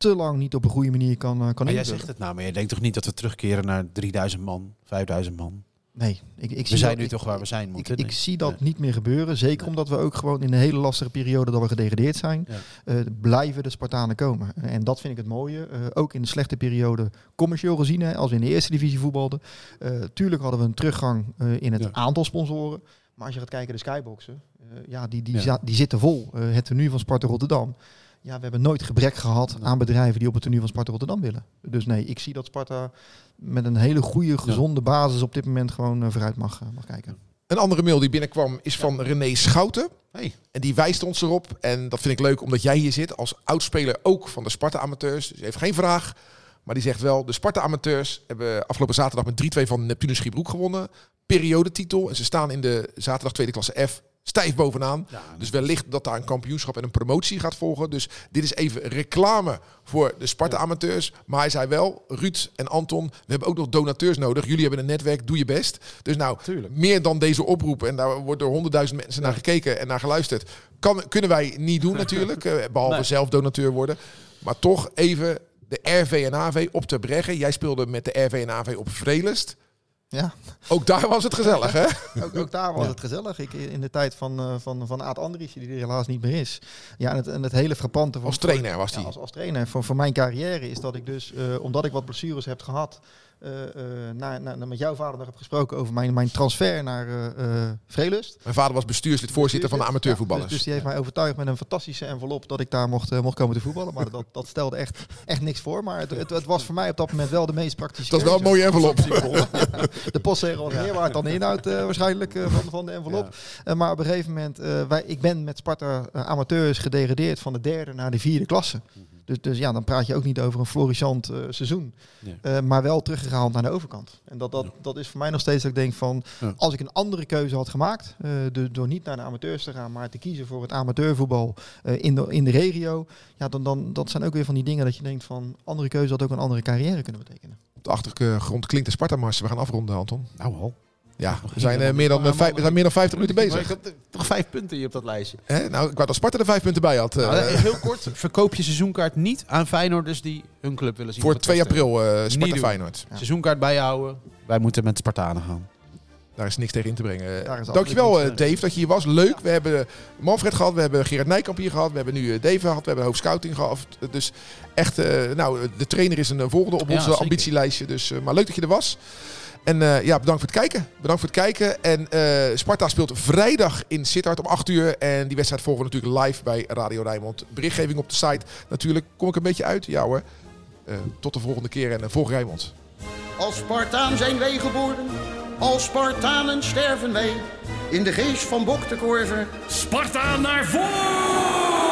te lang niet op een goede manier kan, eh, kan Maar jij zegt het nou, maar je denkt toch niet dat we terugkeren naar 3000 man, 5000 man? Nee, ik, ik We zie zijn dat- nu ik- toch waar we zijn Ik, moeten. ik Nee. zie dat Nee. niet meer gebeuren. Zeker omdat we ook gewoon in een hele lastige periode dat we gedegradeerd zijn, Ja. eh, blijven de Spartanen komen. En dat vind ik het mooie. Eh, ook in de slechte periode commercieel gezien, hè, als we in de eerste divisie voetbalden. Eh, tuurlijk hadden we een teruggang in het Ja. aantal sponsoren. Maar als je gaat kijken de skyboxen, ja, die, die, Ja. die zitten vol. Het tenue van Sparta Rotterdam. Ja, we hebben nooit gebrek gehad aan bedrijven die op het tenue van Sparta Rotterdam willen. Dus nee, ik zie dat Sparta met een hele goede, gezonde basis op dit moment gewoon eh, vooruit mag, eh, mag kijken. Een andere mail die binnenkwam is van René Schouten. Hey. En die wijst ons erop. En dat vind ik leuk omdat jij hier zit als oudspeler ook van de Sparta Amateurs. Dus hij heeft geen vraag. Maar die zegt wel, de Sparta Amateurs hebben afgelopen zaterdag met 3-2 van Neptunus Schiebroek gewonnen. Periodetitel. En ze staan in de zaterdag tweede klasse F stijf bovenaan. Ja, Dus wellicht dat daar een kampioenschap en een promotie gaat volgen. Dus dit is even reclame voor de Sparta Amateurs. Maar hij zei wel, Ruud en Anton, we hebben ook nog donateurs nodig. Jullie hebben een netwerk, doe je best. Dus nou, Tuurlijk. meer dan deze oproep. En daar wordt door honderdduizend mensen naar gekeken en naar geluisterd. Kan, kunnen wij niet doen natuurlijk, eh, behalve Nee. zelf donateur worden. Maar toch even de RV en AV op te breggen. Jij speelde met de RV en AV op Vrelest. Ja. Ook daar was het gezellig, hè? Ook, ook daar was Ja. het gezellig. Ik, in de tijd van, eh, van, van Aad Andries, die er helaas niet meer is. Ja, en het, en het hele frappante van... Als trainer was Ja, hij. als, als trainer voor, voor mijn carrière is dat ik dus, eh, omdat ik wat blessures heb gehad, eh, eh, naar- met jouw vader nog heb gesproken over mijn, mijn transfer naar eh eh Vrelust. Mijn vader was bestuurslid, voorzitter van de Ja, amateurvoetballers. dus, dus die heeft mij overtuigd met een fantastische envelop dat ik daar mocht, mocht komen te voetballen. Maar dat, dat stelde echt, echt niks voor. Maar het, het, het was voor mij op dat moment wel de meest praktische dat is wel een mooie envelop. De postzegel was meer waard dan de inhoud waarschijnlijk van, van de envelop. Maar op een gegeven moment, wij, ik ben met Sparta amateurs gedegradeerd van de derde naar de vierde klasse. Dus, dus ja, dan praat je ook niet over een florissant eh, seizoen. Ja. Eh, maar wel teruggehaald naar de overkant. En dat, dat, dat is voor mij nog steeds dat ik denk van... Ja. Als ik een andere keuze had gemaakt... eh, de- door niet naar de amateurs te gaan... maar te kiezen voor het amateurvoetbal eh, in, de, in de regio... Ja, dan, dan dat zijn ook weer van die dingen dat je denkt van... andere keuze had ook een andere carrière kunnen betekenen. Op de achtergrond klinkt de Sparta-mars. We gaan afronden, Anton. Nou al. Ja, we zijn, eh, meer dan, eh, vijf, we zijn meer dan 50 minuten Maar bezig. ik had toch vijf punten hier op dat lijstje. Hè? Nou, ik wou dat Sparta er vijf punten bij had. eh, Nou, eh, heel kort, verkoop je seizoenkaart niet aan Feyenoorders die hun club willen zien. voor op het 2 veld. april eh Niet Sparta doen. Feyenoord. Ja. Seizoenkaart bijhouden. Wij moeten met Spartanen gaan. Daar is niks tegen in te brengen. Dankjewel eh. Dave dat je hier was. Leuk. We hebben Manfred gehad. We hebben Gerard Nijkamp hier gehad. We hebben nu eh, Dave gehad. We hebben hoofdscouting gehad. Dus echt, eh, nou, de trainer is een eh, volgende op Ja, onze zeker. ambitielijstje. Dus, eh, maar leuk dat je er was. En eh, ja, bedankt voor het kijken. Bedankt voor het kijken. En eh, Sparta speelt vrijdag in Sittard om 8 uur. En die wedstrijd volgen we natuurlijk live bij Radio Rijnmond. Berichtgeving op de site. Natuurlijk kom ik een beetje uit. Ja hoor. Eh, tot de volgende keer en uh, volg Rijnmond. Als Spartaan zijn wij geboren, als Spartanen sterven wij. In de geest van Bok de Korver Sparta naar voren!